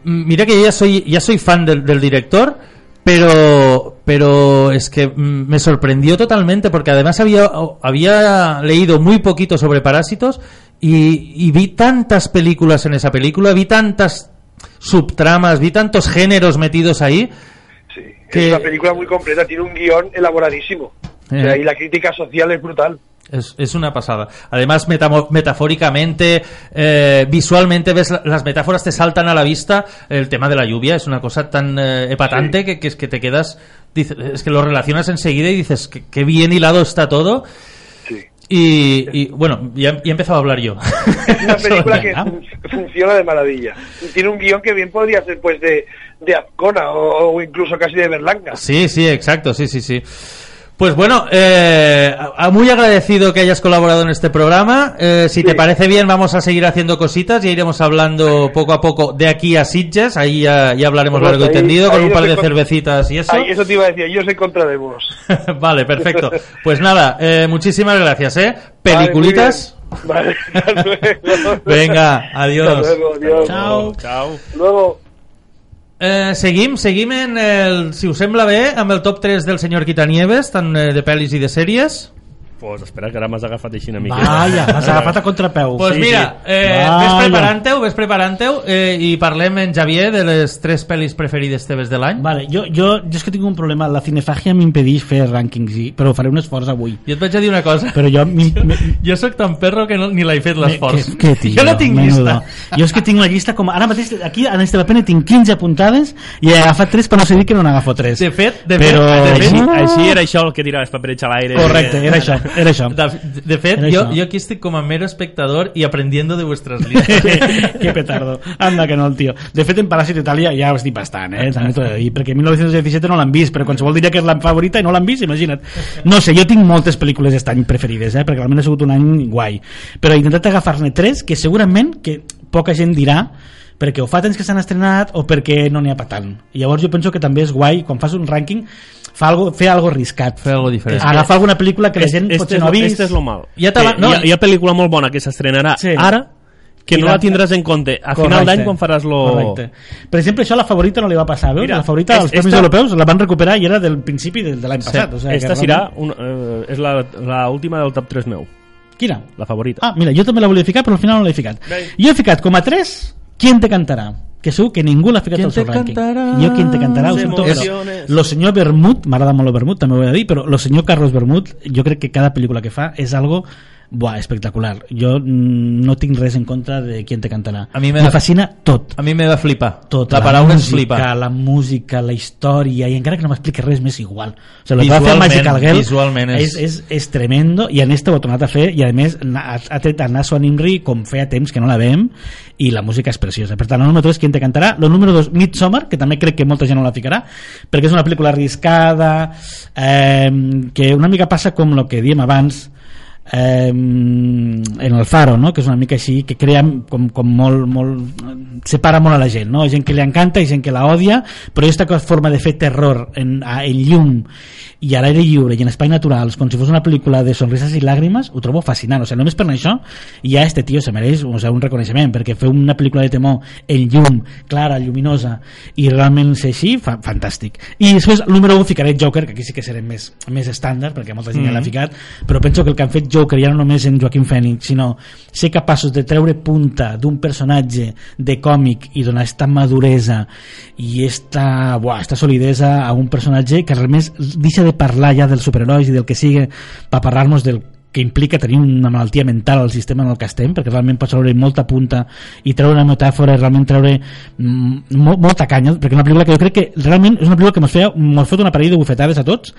[SPEAKER 3] Mm, Mira que yo ya soy, ya soy fan del, del director, pero, pero es que mm, me sorprendió totalmente porque además había, había leído muy poquito sobre Parásitos y, y vi tantas películas en esa película, vi tantas subtramas, vi tantos géneros metidos ahí.
[SPEAKER 6] Sí,
[SPEAKER 3] que-
[SPEAKER 6] es una película muy completa, tiene un guion elaboradísimo. O sea,
[SPEAKER 3] Eh.
[SPEAKER 6] y la crítica social es brutal.
[SPEAKER 3] Es, es una pasada. Además, metafóricamente, eh, visualmente, ves la- las metáforas te saltan a la vista. El tema de la lluvia es una cosa tan eh, epatante
[SPEAKER 6] Sí.
[SPEAKER 3] que, que es que te quedas. es que lo relacionas enseguida y dices que bien hilado está todo. Y, y, bueno, ya, ya he empezado a hablar yo.
[SPEAKER 6] Es una película que fun- funciona de maravilla. Tiene un guion que bien podría ser pues de, de Azcona o, o incluso casi de Berlanga.
[SPEAKER 3] Sí, sí, exacto, sí, sí, sí. Pues bueno, eh, muy agradecido que hayas colaborado en este programa. Eh, si te parece bien, vamos a seguir haciendo cositas y iremos hablando poco a poco de aquí a Sitges. Ahí ya, ya hablaremos
[SPEAKER 6] Pues
[SPEAKER 3] largo y
[SPEAKER 6] ahí-
[SPEAKER 3] tendido con
[SPEAKER 6] ahí
[SPEAKER 3] un par de cervecitas y eso.
[SPEAKER 6] Ay, eso te iba a decir, yo os encontraremos.
[SPEAKER 3] vale, perfecto. Pues nada, eh, muchísimas gracias, ¿eh? Peliculitas.
[SPEAKER 6] Vale, muy bien. vale. hasta luego.
[SPEAKER 3] Venga, adiós.
[SPEAKER 6] Hasta luego, adiós.
[SPEAKER 5] Chao.
[SPEAKER 4] Chao.
[SPEAKER 6] Luego.
[SPEAKER 3] Eh, seguim, seguim en el, si us sembla bé, amb el top 3 del senyor Quitanieves, tant eh, de pel·lis i de sèries.
[SPEAKER 4] Pues espera, que ara m'has agafat així una mica.
[SPEAKER 5] Vaya, m'has agafat a contrapeu.
[SPEAKER 3] Pues
[SPEAKER 5] Sí,
[SPEAKER 3] mira,
[SPEAKER 5] sí.
[SPEAKER 3] eh, ves preparant-ho, ves preparant-ho eh, i parlem en Javier de les tres pel·lis preferides teves de l'any.
[SPEAKER 5] Vale, jo, jo, jo és que tinc un problema, la cinefagia m'impedeix fer rànquings, i, però faré un esforç avui.
[SPEAKER 3] Jo et vaig a dir una cosa.
[SPEAKER 5] Però jo... mi- mi-
[SPEAKER 3] Jo sóc tan perro que no, ni l'he fet l'esforç. Jo no tinc
[SPEAKER 5] menudo.
[SPEAKER 3] llista.
[SPEAKER 5] Jo és que tinc la llista com... Ara mateix, aquí, en este paper, tinc 15 apuntades i he agafat 3 per no ser dir que no n'agafo 3.
[SPEAKER 3] De fet, de
[SPEAKER 5] Però...
[SPEAKER 3] fet, de
[SPEAKER 4] Així,
[SPEAKER 3] fet,
[SPEAKER 4] així era això el que tiraves paperets a l'aire.
[SPEAKER 5] Correcte, era això, era això.
[SPEAKER 3] de, de fet
[SPEAKER 5] Era
[SPEAKER 3] jo,
[SPEAKER 5] això.
[SPEAKER 3] jo aquí estic com a mero espectador i aprendiendo de vuestras líneas.
[SPEAKER 5] que petardo. Anda que no, el tio. De fet, en Paràsit Itàlia ja ho estic bastant, eh? També t'ho he de dir, perquè 1917 no l'han vist, però qualsevol diria que és la favorita i no l'han vist, imagina't. No sé, jo tinc moltes pel·lícules aquest any preferides, eh? Perquè realment ha sigut un any guai. Però he intentat agafar-ne tres que segurament que poca gent dirà perquè o fa temps que s'han estrenat o perquè no n'hi ha pa tant. I llavors jo penso que també és guai, quan fas un rànquing, fa algo, fer algo arriscat.
[SPEAKER 3] Fer algo diferent.
[SPEAKER 5] Agafar alguna pel·lícula que la gent
[SPEAKER 4] este
[SPEAKER 5] potser no ha vist.
[SPEAKER 4] Este és lo mal.
[SPEAKER 3] Ja te va-
[SPEAKER 4] Que
[SPEAKER 3] no,
[SPEAKER 4] hi, ha, hi ha pel·lícula molt bona que s'estrenarà
[SPEAKER 5] Sí.
[SPEAKER 4] ara que
[SPEAKER 5] I
[SPEAKER 4] no
[SPEAKER 5] la-
[SPEAKER 4] tindràs en compte a final
[SPEAKER 5] Correcte.
[SPEAKER 4] d'any quan faràs lo...
[SPEAKER 5] Correcte. Per exemple, això a la favorita no li va passar, veus?
[SPEAKER 4] Mira,
[SPEAKER 5] la favorita als Premis
[SPEAKER 4] esta-
[SPEAKER 5] Europeus la van recuperar i era del principi de, de l'any
[SPEAKER 3] Sí.
[SPEAKER 5] passat. O sigui,
[SPEAKER 4] Esta
[SPEAKER 5] que
[SPEAKER 4] serà
[SPEAKER 5] realment-
[SPEAKER 4] un, eh, és la, la última del top 3 meu,
[SPEAKER 5] Quina?
[SPEAKER 4] la favorita.
[SPEAKER 5] Ah, mira, jo també la volia ficar, però al final no l'he ficat.
[SPEAKER 4] Bé.
[SPEAKER 5] Jo he ficat com a 3 Quién te cantarà? Que segur que ningú l'ha ficat
[SPEAKER 3] Quién
[SPEAKER 5] al seu
[SPEAKER 3] te
[SPEAKER 5] rànquing. Jo Quién te cantarà, ho
[SPEAKER 4] Se
[SPEAKER 5] sento, però lo senyor Bermud, m'agrada molt el Bermud, també ho he de dir, però lo senyor Carlos Bermud, jo crec que cada pel·lícula que fa és algo buah, espectacular. Jo mm, no tinc res en contra de qui te cantarà.
[SPEAKER 3] A mi
[SPEAKER 5] me fascina tot.
[SPEAKER 3] A mi m'he de flipar.
[SPEAKER 5] Tot,
[SPEAKER 3] la paraula ens
[SPEAKER 5] música,
[SPEAKER 3] flipa.
[SPEAKER 5] la música, la història, i encara que no m'expliqui res més igual. O sigui, el que va fer
[SPEAKER 3] Visualment-
[SPEAKER 5] Magical Girl
[SPEAKER 3] visualment és-
[SPEAKER 5] és, és, és tremendo, i en este ho ha tornat a fer, i a més ha, ha tret a Naso Nimri com feia temps que no la veiem, i la música és preciosa. Per tant, el número 3, qui te cantarà? El número 2, Midsommar, que també crec que molta gent no la ficarà, perquè és una pel·lícula arriscada, eh, que una mica passa com el que diem abans, eh, en el Faro, no? que és una mica així, que crea com, com molt, molt, separa molt a la gent, no? gent que li encanta i gent que la odia, però aquesta forma de fer terror en, a, en llum i a l'aire lliure i en espais naturals, com si fos una pel·lícula de sonrises i làgrimes, ho trobo fascinant. O sigui, només per això ja este tio se mereix o sigui, un reconeixement, perquè fer una pel·lícula de temor en llum, clara, lluminosa, i realment ser així, fa, fantàstic. I després, el número 1, ficaré Joker, que aquí sí que serem més, més estàndard, perquè molta gent mm. ja l'ha ficat, però penso que el que han fet Joker ja no només en Joaquim Phoenix, sinó ser capaços de treure punta d'un personatge de còmic i donar esta maduresa i esta, buah, esta solidesa a un personatge que realment deixa de parlar ja dels superherois i del que sigui per parlar-nos del que implica tenir una malaltia mental al sistema en el que estem, perquè realment pots treure molta punta i treure una metàfora i realment treure mm, mo molta canya, perquè una pel·lícula que jo crec que realment és una pel·lícula que ens feia, mos fot una parella de bufetades a tots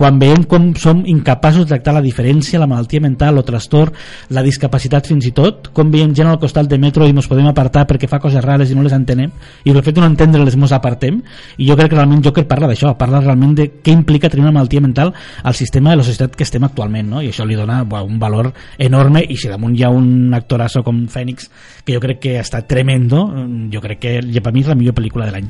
[SPEAKER 5] quan veiem com som incapaços de tractar la diferència, la malaltia mental, el trastorn, la discapacitat fins i tot, com veiem gent al costat de metro i ens podem apartar perquè fa coses rares i no les entenem, i el fet de no entendre-les mos apartem, i jo crec que realment Joker parla d'això, parla realment de què implica tenir una malaltia mental al sistema de la societat que estem actualment, no? i això li dona buah, un valor enorme, i si damunt hi ha un actorazo com Fènix, que jo crec que està tremendo, jo crec que ja per mi és la millor pel·lícula de l'any.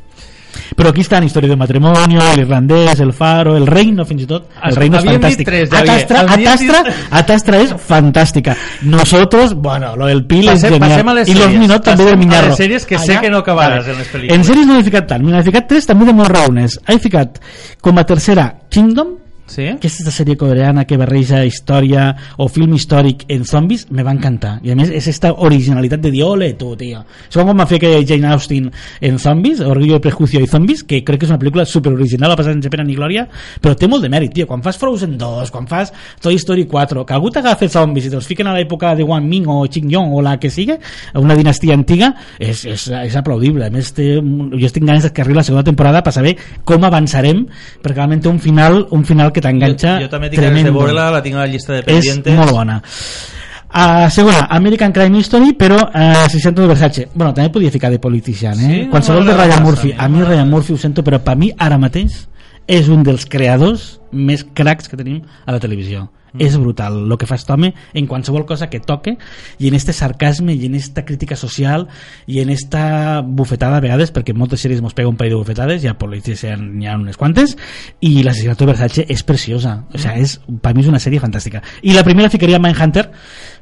[SPEAKER 5] Però aquí estan Història de matrimonio, l'irlandès, el faro, el reino, fins i tot. El reino és fantàstic.
[SPEAKER 3] tres, Javier.
[SPEAKER 5] Atastra, Atastra, Atastra és fantàstica. Nosotros, bueno, lo del Pil és
[SPEAKER 3] Passem-
[SPEAKER 5] genial. I los. Minot també
[SPEAKER 3] Passem
[SPEAKER 5] del
[SPEAKER 3] a les sèries que sé que no acabaràs en les pel·lícules.
[SPEAKER 5] En sèries no he ficat tant. Mira, he ficat tres també de molt raones. He ficat com a tercera Kingdom,
[SPEAKER 3] Sí?
[SPEAKER 5] aquesta sèrie coreana que barreja història o film històric en zombis, me va encantar. I a més és esta originalitat de dir, ole tu, tio. És com va fer que Jane Austen en Zombies, Orgullo, Prejuicio i Zombies, que crec que és una pel·lícula super original, va passar sense pena ni glòria, però té molt de mèrit, tio. Quan fas Frozen 2, quan fas Toy Story 4, que algú t'agafa zombies i te'ls fiquen a l'època de Wang Ming o Qing Yong o la que sigui, una dinastia antiga, és, és, és aplaudible. A més, té, jo estic ganes que arribi la segona temporada per saber com avançarem, perquè realment té un final, un final que t'enganxa
[SPEAKER 3] jo, jo també tinc ganes de
[SPEAKER 5] tremendo.
[SPEAKER 3] veure-la, la tinc a la llista de
[SPEAKER 5] és
[SPEAKER 3] pendientes.
[SPEAKER 5] molt bona Uh, segona, American Crime History però uh, 60 de Versace bueno, també podia ficar de Politician eh?
[SPEAKER 3] Sí,
[SPEAKER 5] qualsevol
[SPEAKER 3] no
[SPEAKER 5] de Ryan Murphy
[SPEAKER 3] a mi
[SPEAKER 5] Ryan Murphy ho sento però per mi ara mateix és un dels creadors més cracs que tenim a la televisió
[SPEAKER 3] Mm.
[SPEAKER 5] és brutal el que fa aquest home en qualsevol cosa que toque i en este sarcasme i en esta crítica social i en esta bufetada a vegades perquè moltes sèries mos pega un parell de bufetades i a Politician n'hi ha unes quantes i l'assassinato de Versace és preciosa. O sigui, és, per mi és una sèrie fantàstica. I la primera ficaria Mindhunter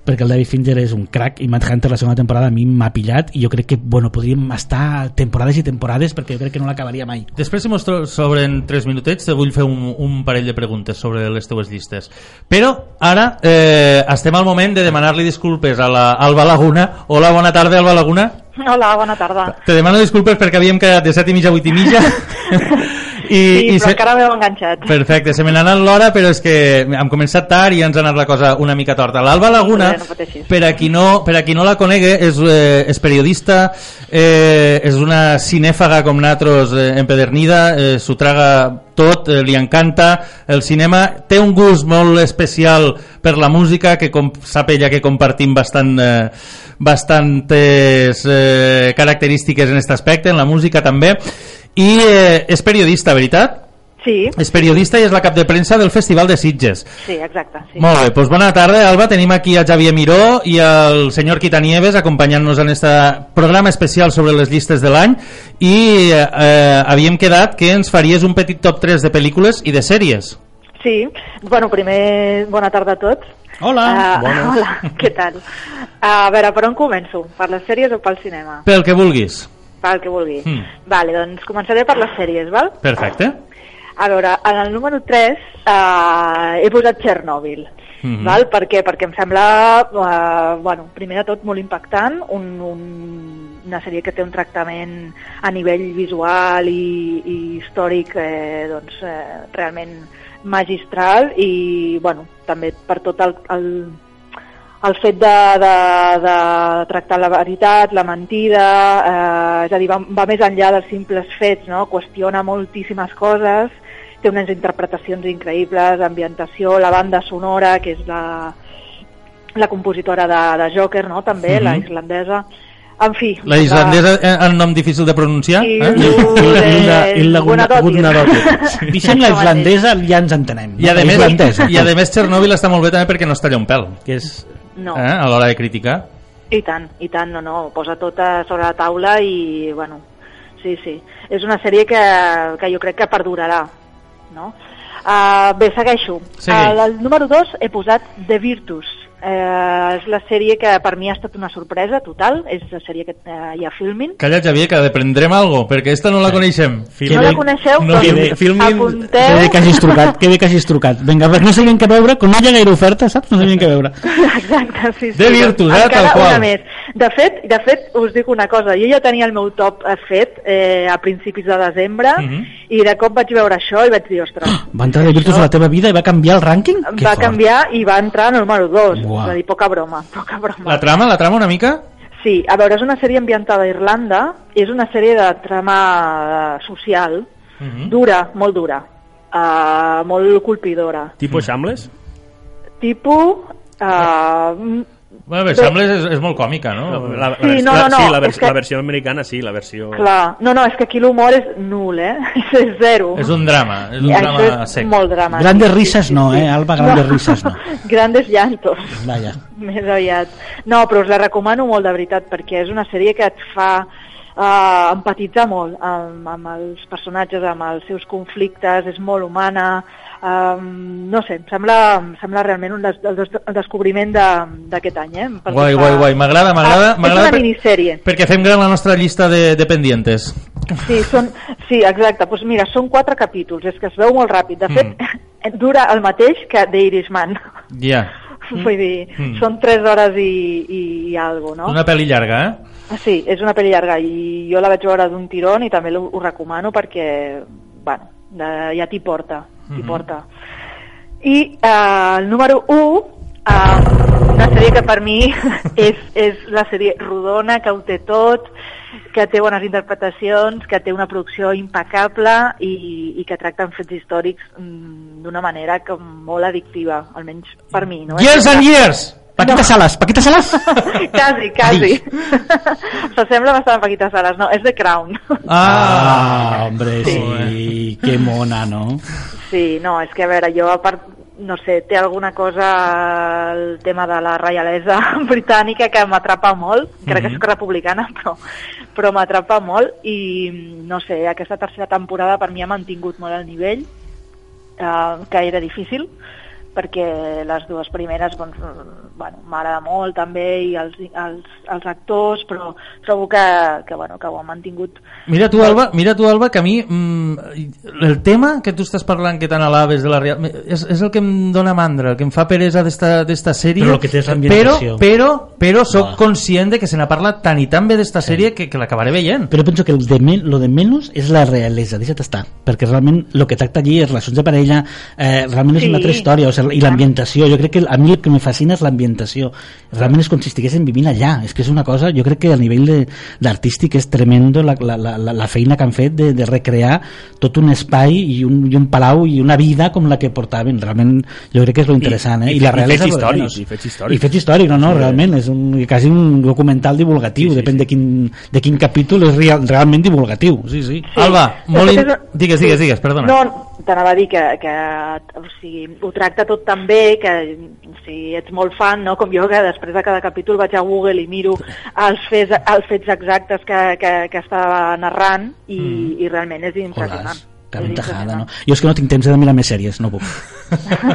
[SPEAKER 5] perquè el David Fincher és un crack i Mindhunter la segona temporada a mi m'ha pillat i jo crec que bueno, podríem estar temporades i temporades perquè jo crec que no l'acabaria mai
[SPEAKER 3] Després, si mos sobren 3 minutets, te vull fer un, un parell de preguntes sobre les teues llistes. Però ara eh, estem al moment de demanar-li disculpes a la Alba Laguna. Hola, bona tarda, Alba Laguna.
[SPEAKER 7] Hola, bona tarda.
[SPEAKER 3] Te demano disculpes perquè havíem quedat de 7 i mitja a 8 i mitja. I,
[SPEAKER 7] Sí, però
[SPEAKER 3] se-
[SPEAKER 7] encara m'heu enganxat.
[SPEAKER 3] Perfecte, se me n'ha anat l'hora, però és que hem començat tard i ens ha anat la cosa una mica torta. L'Alba Laguna,
[SPEAKER 7] no
[SPEAKER 3] per a qui no, per a qui no la conegue, és, eh, és periodista, eh, és una cinèfaga com nosaltres eh, empedernida, eh, s'ho traga tot, eh, li encanta el cinema, té un gust molt especial per la música, que com sap ella que compartim bastant, eh, bastantes eh, característiques en aquest aspecte, en la música també, i eh, és periodista, veritat?
[SPEAKER 7] Sí,
[SPEAKER 3] És periodista i és la cap de premsa del Festival de Sitges.
[SPEAKER 7] sí, exacte. Sí.
[SPEAKER 3] Molt bé, doncs bona tarda, Alba. Tenim aquí a Xavier Miró i al senyor Quitanieves acompanyant-nos en este programa especial sobre les llistes de l'any i eh, eh, havíem quedat que ens faries un petit top 3 de pel·lícules i de sèries.
[SPEAKER 7] Sí, bueno, primer, bona tarda a tots.
[SPEAKER 5] Hola,
[SPEAKER 7] Uh, hola, què tal? a veure, per on començo? Per les sèries o pel cinema?
[SPEAKER 3] Pel que vulguis.
[SPEAKER 7] Pel que vulgui.
[SPEAKER 3] Mm.
[SPEAKER 7] Vale, doncs començaré per les sèries, val?
[SPEAKER 3] Perfecte.
[SPEAKER 7] A veure, en el número 3 uh, he posat Txernòbil.
[SPEAKER 3] Mhm.
[SPEAKER 7] Val? Per què? Perquè em sembla, uh, bueno, primer de tot molt impactant, un, un, una sèrie que té un tractament a nivell visual i, i històric eh, doncs, eh, realment magistral i bueno, també per tot el, el, el fet de, de, de tractar la veritat, la mentida, eh, és a dir, va, va més enllà dels simples fets, no? qüestiona moltíssimes coses, té unes interpretacions increïbles, ambientació, la banda sonora, que és la, la compositora de, de Joker, no? també,
[SPEAKER 3] Mhm.
[SPEAKER 7] la islandesa. En fi...
[SPEAKER 3] La islandesa, eh, el nom difícil de pronunciar?
[SPEAKER 7] I-
[SPEAKER 3] Eh?
[SPEAKER 7] Gunadotir.
[SPEAKER 5] Gudnadottir. Dixem la islandesa, ja ens entenem.
[SPEAKER 3] I a,
[SPEAKER 5] La
[SPEAKER 3] més,
[SPEAKER 5] islandesa.
[SPEAKER 3] I a més Chernobyl està molt bé també perquè no es talla un pèl, que és
[SPEAKER 7] No.
[SPEAKER 3] eh, a l'hora de criticar.
[SPEAKER 7] I tant, i tant, no, no, posa tot a sobre la taula i, bueno, sí, sí. És una sèrie que, que jo crec que perdurarà, no? Uh, bé, segueixo.
[SPEAKER 3] Segueix.
[SPEAKER 7] Al el número 2 he posat The Virtus. Uh, és la sèrie que per mi ha estat una sorpresa total, és la sèrie que hi ha filming.
[SPEAKER 3] Calla, Xavier, que aprendrem algo, perquè esta no la coneixem.
[SPEAKER 7] No la coneixeu?
[SPEAKER 3] No,
[SPEAKER 7] doncs
[SPEAKER 3] que bé,
[SPEAKER 5] filmin- Que
[SPEAKER 7] apunteu...
[SPEAKER 5] bé que hagis trucat, que bé que hagis trucat. Vinga, perquè no sabien què veure, quan no hi ha gaire oferta, saps? No sabien què veure.
[SPEAKER 7] Exacte, sí, sí.
[SPEAKER 3] De Virtus, eh, tal qual.
[SPEAKER 7] Una més. De fet, de fet, us dic una cosa, jo ja tenia el meu top eh, fet eh, a principis de desembre
[SPEAKER 3] Mhm.
[SPEAKER 7] i de cop vaig veure això i vaig dir, ostres,
[SPEAKER 5] Va entrar de Virtus a la teva vida i va canviar el rànquing? Que
[SPEAKER 7] va
[SPEAKER 5] fort.
[SPEAKER 7] canviar i va entrar en el número 2.
[SPEAKER 5] Buah.
[SPEAKER 7] És a dir, poca broma, poca broma.
[SPEAKER 3] La trama, la trama una mica?
[SPEAKER 7] Sí, a veure, és una sèrie ambientada a Irlanda, és una sèrie de trama eh, social,
[SPEAKER 3] Mhm.
[SPEAKER 7] dura, molt dura, uh, molt colpidora.
[SPEAKER 4] Tipo Shambles?
[SPEAKER 7] Tipus... Uh,
[SPEAKER 3] Bueno, bé, Shambles és, és molt còmica, no?
[SPEAKER 4] La, la,
[SPEAKER 7] Sí, no,
[SPEAKER 4] la,
[SPEAKER 7] no, no,
[SPEAKER 4] sí, la, vers
[SPEAKER 7] que-
[SPEAKER 4] la versió americana sí, la versió...
[SPEAKER 7] clar, no, no, és que aquí l'humor és nul, eh? És zero.
[SPEAKER 3] És un drama, és un
[SPEAKER 7] Això
[SPEAKER 3] drama
[SPEAKER 7] és
[SPEAKER 3] sec.
[SPEAKER 7] molt drama.
[SPEAKER 5] Grandes risses no, eh, Alba, grandes risses no.
[SPEAKER 7] Grandes llantos,
[SPEAKER 5] Vaja.
[SPEAKER 7] més aviat. No, però us la recomano molt, de veritat, perquè és una sèrie que et fa uh, empatitzar molt amb, amb els personatges, amb els seus conflictes, és molt humana, um, no sé, em sembla, em sembla realment un des, el, des, el descobriment de- d'aquest any, eh?
[SPEAKER 3] Guai,
[SPEAKER 7] fa-
[SPEAKER 3] guai, guai, m'agrada, m'agrada.
[SPEAKER 7] Ah, és una
[SPEAKER 3] per-
[SPEAKER 7] minissèrie.
[SPEAKER 3] Perquè fem gran la nostra llista de, de pendientes.
[SPEAKER 7] Sí, són, sí, exacte. Pues mira, són quatre capítols, és que es veu molt ràpid. De fet,
[SPEAKER 3] Mm.
[SPEAKER 7] dura el mateix que The Irishman.
[SPEAKER 3] Ja.
[SPEAKER 7] Vull dir,
[SPEAKER 3] Mm.
[SPEAKER 7] són tres hores i, i, i algo, no?
[SPEAKER 3] Una pel·li llarga, eh?
[SPEAKER 7] Sí, és una pel·li llarga i jo la vaig veure d'un tirón i també ho, ho recomano perquè, bueno, de, ja t'hi porta, t'hi
[SPEAKER 3] Mhm.
[SPEAKER 7] porta. I eh, el número 1, una sèrie que per mi és, és la sèrie rodona, que ho té tot, que té bones interpretacions, que té una producció impecable i, i que tracta amb fets històrics mm, d'una manera com molt addictiva, almenys per mi. No?
[SPEAKER 3] Years and years!
[SPEAKER 5] Paquita Salas, Paquita Salas?
[SPEAKER 7] quasi, quasi. S'assembla bastant a Paquita Salas, no, és The Crown.
[SPEAKER 5] Ah, hombre, sí, que mona, no?
[SPEAKER 7] Sí, no, és que a veure, jo a part, no sé, té alguna cosa el tema de la reialesa britànica que m'atrapa molt, crec que
[SPEAKER 3] Mhm.
[SPEAKER 7] soc republicana, però, però m'atrapa molt. I no sé, aquesta tercera temporada per mi ha mantingut molt el nivell, eh, que era difícil, perquè les dues primeres doncs, bueno, m'agrada molt també i els, els, els actors però trobo que, que, bueno, que ho han mantingut
[SPEAKER 3] Mira tu, Alba, mira tu, Alba, que a mi mm, el tema que tu estàs parlant que tan alabes de la real... És, és el que em dona mandra, el que em fa peresa d'esta d'esta sèrie.
[SPEAKER 5] Però que té és
[SPEAKER 3] però, però, però sóc
[SPEAKER 5] Uah.
[SPEAKER 3] conscient de que se n'ha parlat tan i tan bé d'esta sèrie que, que l'acabaré veient.
[SPEAKER 5] Però penso que el de men, lo de menys és la realesa, deixa't estar, perquè realment el que tracta allí és relacions de parella, eh, realment és
[SPEAKER 7] Sí,
[SPEAKER 5] una altra història, o sigui, i l'ambientació, jo crec que a mi el que me fascina és l'ambientació, realment és com si estiguéssim vivint allà, és que és una cosa, jo crec que a nivell de- d'artístic és tremendo la, la, la, la feina que han fet de, de recrear tot un espai i un, i un palau i una vida com la que portaven, realment jo crec que és lo interessant, eh?
[SPEAKER 4] i-
[SPEAKER 5] I, la
[SPEAKER 4] i
[SPEAKER 5] realesa
[SPEAKER 4] fets històrics,
[SPEAKER 5] menys.
[SPEAKER 4] i fets històrics.
[SPEAKER 5] I fets històrics, no, no, realment és un, quasi un documental divulgatiu,
[SPEAKER 4] Sí, sí,
[SPEAKER 5] depèn
[SPEAKER 4] sí.
[SPEAKER 5] de quin, de quin capítol és real, realment divulgatiu, sí, sí.
[SPEAKER 7] Sí.
[SPEAKER 3] Alba, molt in- digues, digues, digues, perdona.
[SPEAKER 7] No, t'anava a dir que, que o sigui, ho tracta tot tan bé que si ets molt fan, no? com jo, que després de cada capítol vaig a Google i miro els fets, els fets exactes que, que, que està narrant i,
[SPEAKER 3] Mm.
[SPEAKER 7] i realment és impressionant.
[SPEAKER 5] Jolas, que
[SPEAKER 7] És
[SPEAKER 5] ventajada, no? Jo és que no tinc temps de mirar més sèries, no puc.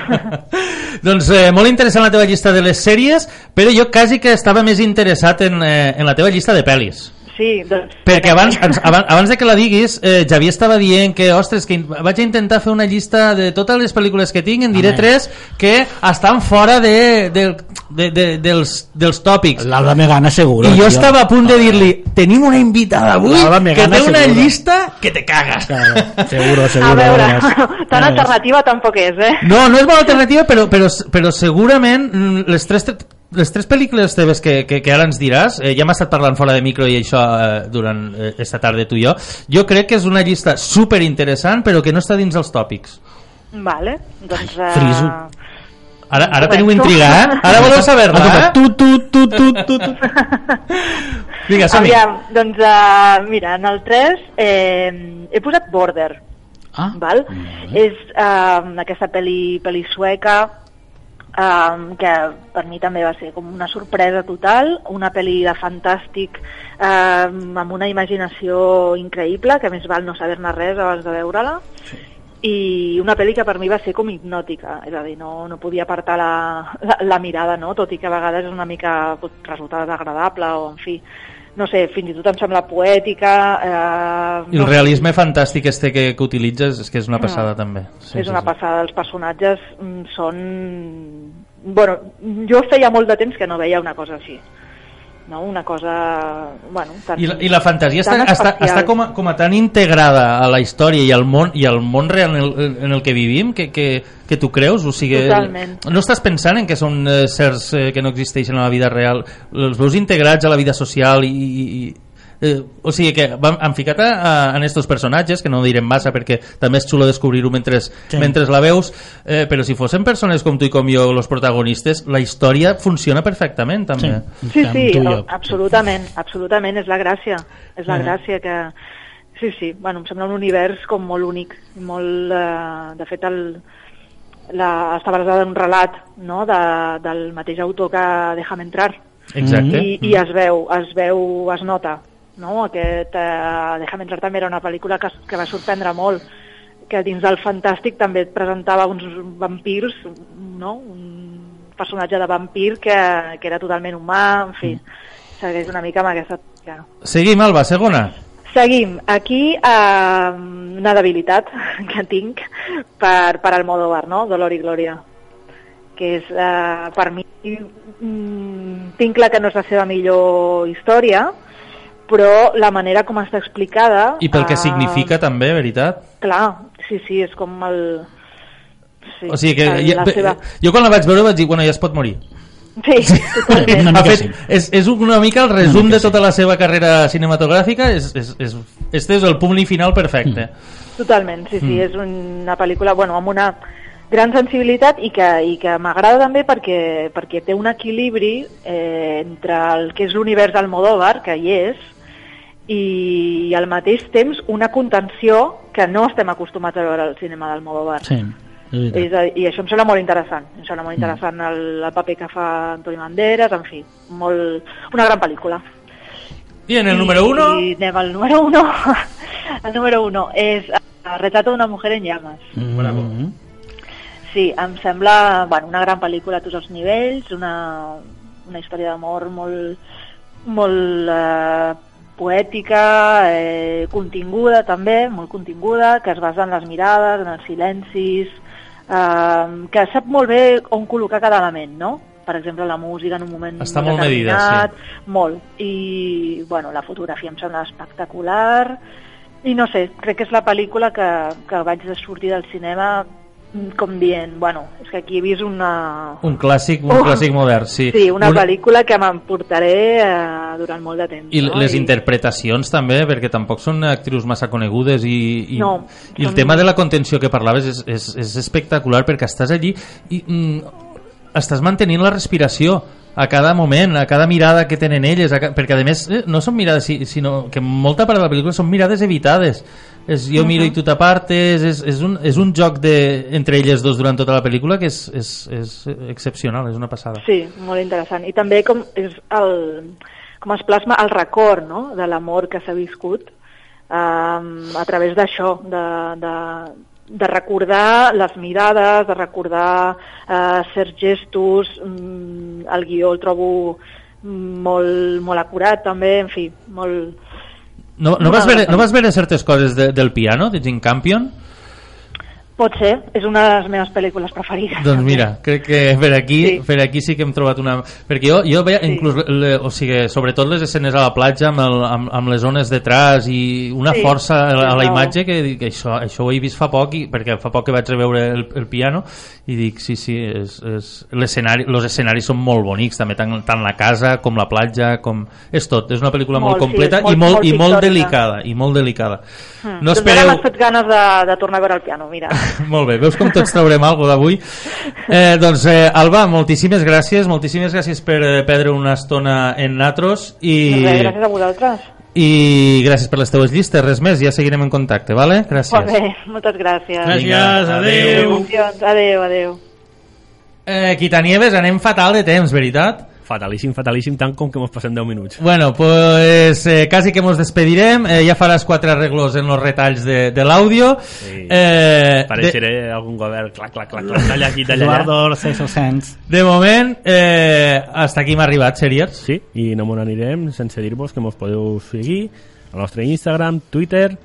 [SPEAKER 3] doncs eh, molt interessant la teva llista de les sèries, però jo quasi que estava més interessat en, eh, en la teva llista de pel·lis.
[SPEAKER 7] Sí, doncs...
[SPEAKER 3] Perquè abans, abans, abans de que la diguis, eh, Javier estava dient que, ostres, que vaig a intentar fer una llista de totes les pel·lícules que tinc, en diré
[SPEAKER 5] Home.
[SPEAKER 3] tres que estan fora de, de, de, de, dels, dels tòpics.
[SPEAKER 5] L'Alba me gana seguro.
[SPEAKER 3] I jo
[SPEAKER 5] tio.
[SPEAKER 3] estava a punt de dir-li, tenim una invitada avui que té una
[SPEAKER 5] seguro.
[SPEAKER 3] llista que te cagas.
[SPEAKER 5] Claro, seguro, seguro.
[SPEAKER 7] A veure,
[SPEAKER 5] veràs.
[SPEAKER 7] tan alternativa tampoc és, eh?
[SPEAKER 3] No, no és bona alternativa, però, però, però segurament mm, les tres les tres pel·lícules teves que, que, que ara ens diràs, eh, ja hem estat parlant fora de micro i això eh, durant eh, esta tarda tu i jo, jo crec que és una llista super interessant però que no està dins els tòpics.
[SPEAKER 7] Vale, doncs... eh,
[SPEAKER 5] friso.
[SPEAKER 3] Ara, ara teniu intriga, eh? Ara voleu saber-la, eh?
[SPEAKER 5] Tu, tu, tu, tu, tu, tu.
[SPEAKER 3] Vinga, som -hi.
[SPEAKER 7] Aviam, doncs uh, mira, en el 3 eh, he posat Border,
[SPEAKER 5] Ah,
[SPEAKER 7] val? És uh, aquesta pel·li, pel·li sueca um, que per mi també va ser com una sorpresa total, una pel·li de fantàstic um, amb una imaginació increïble, que més val no saber-ne res abans de veure-la, i una pel·li que per mi va ser com hipnòtica, és a dir, no, no podia apartar la, la, la mirada, no? tot i que a vegades és una mica pot resultar desagradable o en fi, no sé, fins i tot em sembla poètica eh,
[SPEAKER 3] I el
[SPEAKER 7] no sé,
[SPEAKER 3] realisme fantàstic este que, que utilitzes és que és una passada també. Sí,
[SPEAKER 7] és
[SPEAKER 3] sí,
[SPEAKER 7] una
[SPEAKER 3] sí.
[SPEAKER 7] passada, els personatges mm, són... Bueno, jo feia molt de temps que no veia una cosa així. No? Una cosa... Bueno, tan,
[SPEAKER 3] I la, I la fantasia està, està, està com, a, com a tan integrada a la història i al món, i al món real en el, en el que vivim que, que, que tu creus? O sigui,
[SPEAKER 7] Totalment.
[SPEAKER 3] no estàs pensant en que són eh, certs eh, que no existeixen a la vida real, els veus integrats a la vida social i, i eh, o sigui que vam, han ficat a, a, en estos personatges que no direm massa perquè també és xulo descobrir-ho mentre, sí. mentre la veus eh, però si fossin persones com tu i com jo els protagonistes, la història funciona perfectament també
[SPEAKER 7] Sí, sí,
[SPEAKER 5] jo.
[SPEAKER 7] absolutament, absolutament, és la gràcia, és la
[SPEAKER 3] Eh.
[SPEAKER 7] gràcia que... Sí, sí, bueno, em sembla un univers com molt únic, molt... Eh, de fet, el, la, està basada en un relat no? de, del mateix autor que Déjame entrar,
[SPEAKER 3] exacte
[SPEAKER 7] i, i es veu, es veu, es nota, no? Aquest eh, Déjame entrar també era una pel·lícula que, que va sorprendre molt, que dins del fantàstic també et presentava uns vampirs, no? Un personatge de vampir que, que era totalment humà, en fi, segueix una mica amb aquesta... Ja.
[SPEAKER 3] Seguim, Alba, segona
[SPEAKER 7] Seguim. Aquí eh, una debilitat que tinc per, per Almodóvar, no? Dolor i Glòria que és, eh, per mi, mm, tinc clar que no és la seva millor història, però la manera com està explicada...
[SPEAKER 3] i pel que
[SPEAKER 7] eh,
[SPEAKER 3] significa també, veritat?
[SPEAKER 7] Clar, sí, sí, és com el... Sí,
[SPEAKER 3] o sigui que
[SPEAKER 7] el-
[SPEAKER 3] ja,
[SPEAKER 7] la seva...
[SPEAKER 3] jo quan la vaig veure vaig dir, bueno, ja es pot morir.
[SPEAKER 7] Sí,
[SPEAKER 3] ha
[SPEAKER 5] mica
[SPEAKER 3] fet,
[SPEAKER 5] sí.
[SPEAKER 3] és, és una mica el resum
[SPEAKER 5] mica
[SPEAKER 3] de tota la seva carrera cinematogràfica és, és, és, este és el punt final perfecte.
[SPEAKER 7] Totalment, sí,
[SPEAKER 3] Mm.
[SPEAKER 7] sí, és una pel·lícula bueno, amb una gran sensibilitat i que, i que m'agrada també perquè, perquè té un equilibri eh, entre el que és l'univers d'Almodóvar, que hi és, i al mateix temps una contenció que no estem acostumats a veure al cinema d'Almodóvar.
[SPEAKER 5] Sí, és
[SPEAKER 7] a, I això em sembla molt interessant. Em sembla molt interessant el, el paper que fa Antoni Banderas, en fi, molt, una gran pel·lícula.
[SPEAKER 3] i en el número 1
[SPEAKER 7] I anem al número 1. el número 1 és eh, Retrato d'una mujer en llames.
[SPEAKER 5] Mm.
[SPEAKER 7] Sí, em sembla bueno, una gran pel·lícula a tots els nivells, una, una història d'amor molt, molt eh, poètica, eh, continguda també, molt continguda, que es basa en les mirades, en els silencis, eh, que sap molt bé on col·locar cada element, no? Per exemple, la música en un moment
[SPEAKER 3] Està molt medida,
[SPEAKER 7] determinat, Molt. I, bueno, la fotografia em sembla espectacular. I no sé, crec que és la pel·lícula que, que vaig de sortir del cinema com dient, bueno, és que aquí he vist una...
[SPEAKER 3] un clàssic, un
[SPEAKER 7] Oh.
[SPEAKER 3] clàssic modern sí,
[SPEAKER 7] Sí, una pel·lícula que m'emportaré eh, durant molt de temps.
[SPEAKER 3] i
[SPEAKER 7] no?
[SPEAKER 3] les interpretacions també, perquè tampoc són actrius massa conegudes i, i,
[SPEAKER 7] No,
[SPEAKER 3] i el
[SPEAKER 7] són-
[SPEAKER 3] tema de la contenció que parlaves és, és, és espectacular perquè estàs allí i mm, estàs mantenint la respiració a cada moment, a cada mirada que tenen elles, a ca... perquè a més eh, no són mirades, si- sinó que molta part de la pel·lícula són mirades evitades. És, jo miro i tu t'apartes, és, és, un, és un joc de, entre elles dos durant tota la pel·lícula que és, és, és excepcional, és una passada.
[SPEAKER 7] Sí, molt interessant. I també com és el, com es plasma el record no? de l'amor que s'ha viscut um, a través d'això, de, de, de recordar les mirades, de recordar uh, certs gestos, um, el guió el trobo molt, molt acurat també, en fi, molt...
[SPEAKER 3] No, no, vas veure, no vas veure certes coses de, del piano, de Jim Campion?
[SPEAKER 7] Pot ser, és una de les meves pel·lícules preferides.
[SPEAKER 3] Doncs mira, crec que per aquí,
[SPEAKER 7] Sí.
[SPEAKER 3] per aquí sí que hem trobat una... Perquè jo, jo veia
[SPEAKER 7] Sí.
[SPEAKER 3] inclús, le, o sigui, sobretot les escenes a la platja amb, el, amb, amb les ones detrás i una
[SPEAKER 7] Sí,
[SPEAKER 3] força a, la- a la
[SPEAKER 7] sí,
[SPEAKER 3] imatge que, que això, això ho he vist fa poc, i, perquè fa poc que vaig reveure el, el piano i dic, sí, sí, és, és, l'escenari, els escenaris són molt bonics, també tant, tant la casa com la platja, com... és tot, és una pel·lícula molt,
[SPEAKER 7] Molt, sí,
[SPEAKER 3] completa
[SPEAKER 7] molt-
[SPEAKER 3] i, molt,
[SPEAKER 7] molt
[SPEAKER 3] i molt delicada, i molt delicada.
[SPEAKER 7] Mm.
[SPEAKER 3] No
[SPEAKER 7] doncs ara
[SPEAKER 3] espereu...
[SPEAKER 7] m'has fet ganes de, de tornar a veure el piano, mira.
[SPEAKER 3] Molt bé, veus com tots traurem alguna d'avui? Eh, doncs, eh, Alba, moltíssimes gràcies, moltíssimes gràcies per eh, perdre una estona en Natros i,
[SPEAKER 7] Res, gràcies a vosaltres.
[SPEAKER 3] i gràcies per les teues llistes, res més, ja seguirem en contacte, vale? Gràcies.
[SPEAKER 7] Molt bé, moltes gràcies.
[SPEAKER 5] Gràcies, adeu.
[SPEAKER 7] Adéu, adéu.
[SPEAKER 3] Eh, Quitanieves, anem fatal de temps, veritat?
[SPEAKER 4] Fatalíssim, fatalíssim, tant com que mos passem 10 minuts.
[SPEAKER 3] Bueno, pues eh, casi que nos despedirem, eh, ja faràs quatre arreglos en los retalls de, de l'àudio.
[SPEAKER 4] Sí.
[SPEAKER 3] Eh, de,
[SPEAKER 4] Apareixeré algun govern, clac, clac, clac, clac, talla aquí, talla allà.
[SPEAKER 5] Eduardo César Sanz.
[SPEAKER 3] de moment, eh, hasta aquí m'ha arribat, Seriers.
[SPEAKER 4] Sí, i no me n'anirem sense dir-vos que mos podeu seguir al nostre Instagram, Twitter,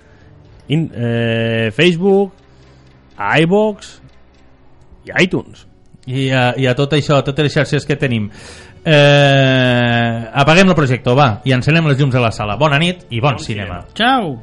[SPEAKER 4] in, eh, Facebook, a iVox i a iTunes.
[SPEAKER 3] I a, i a tot això, a totes les xarxes que tenim. Eh, apaguem el projector, va, i encenem les llums a la sala. Bona nit i bon, bon cinema.
[SPEAKER 5] Ciao.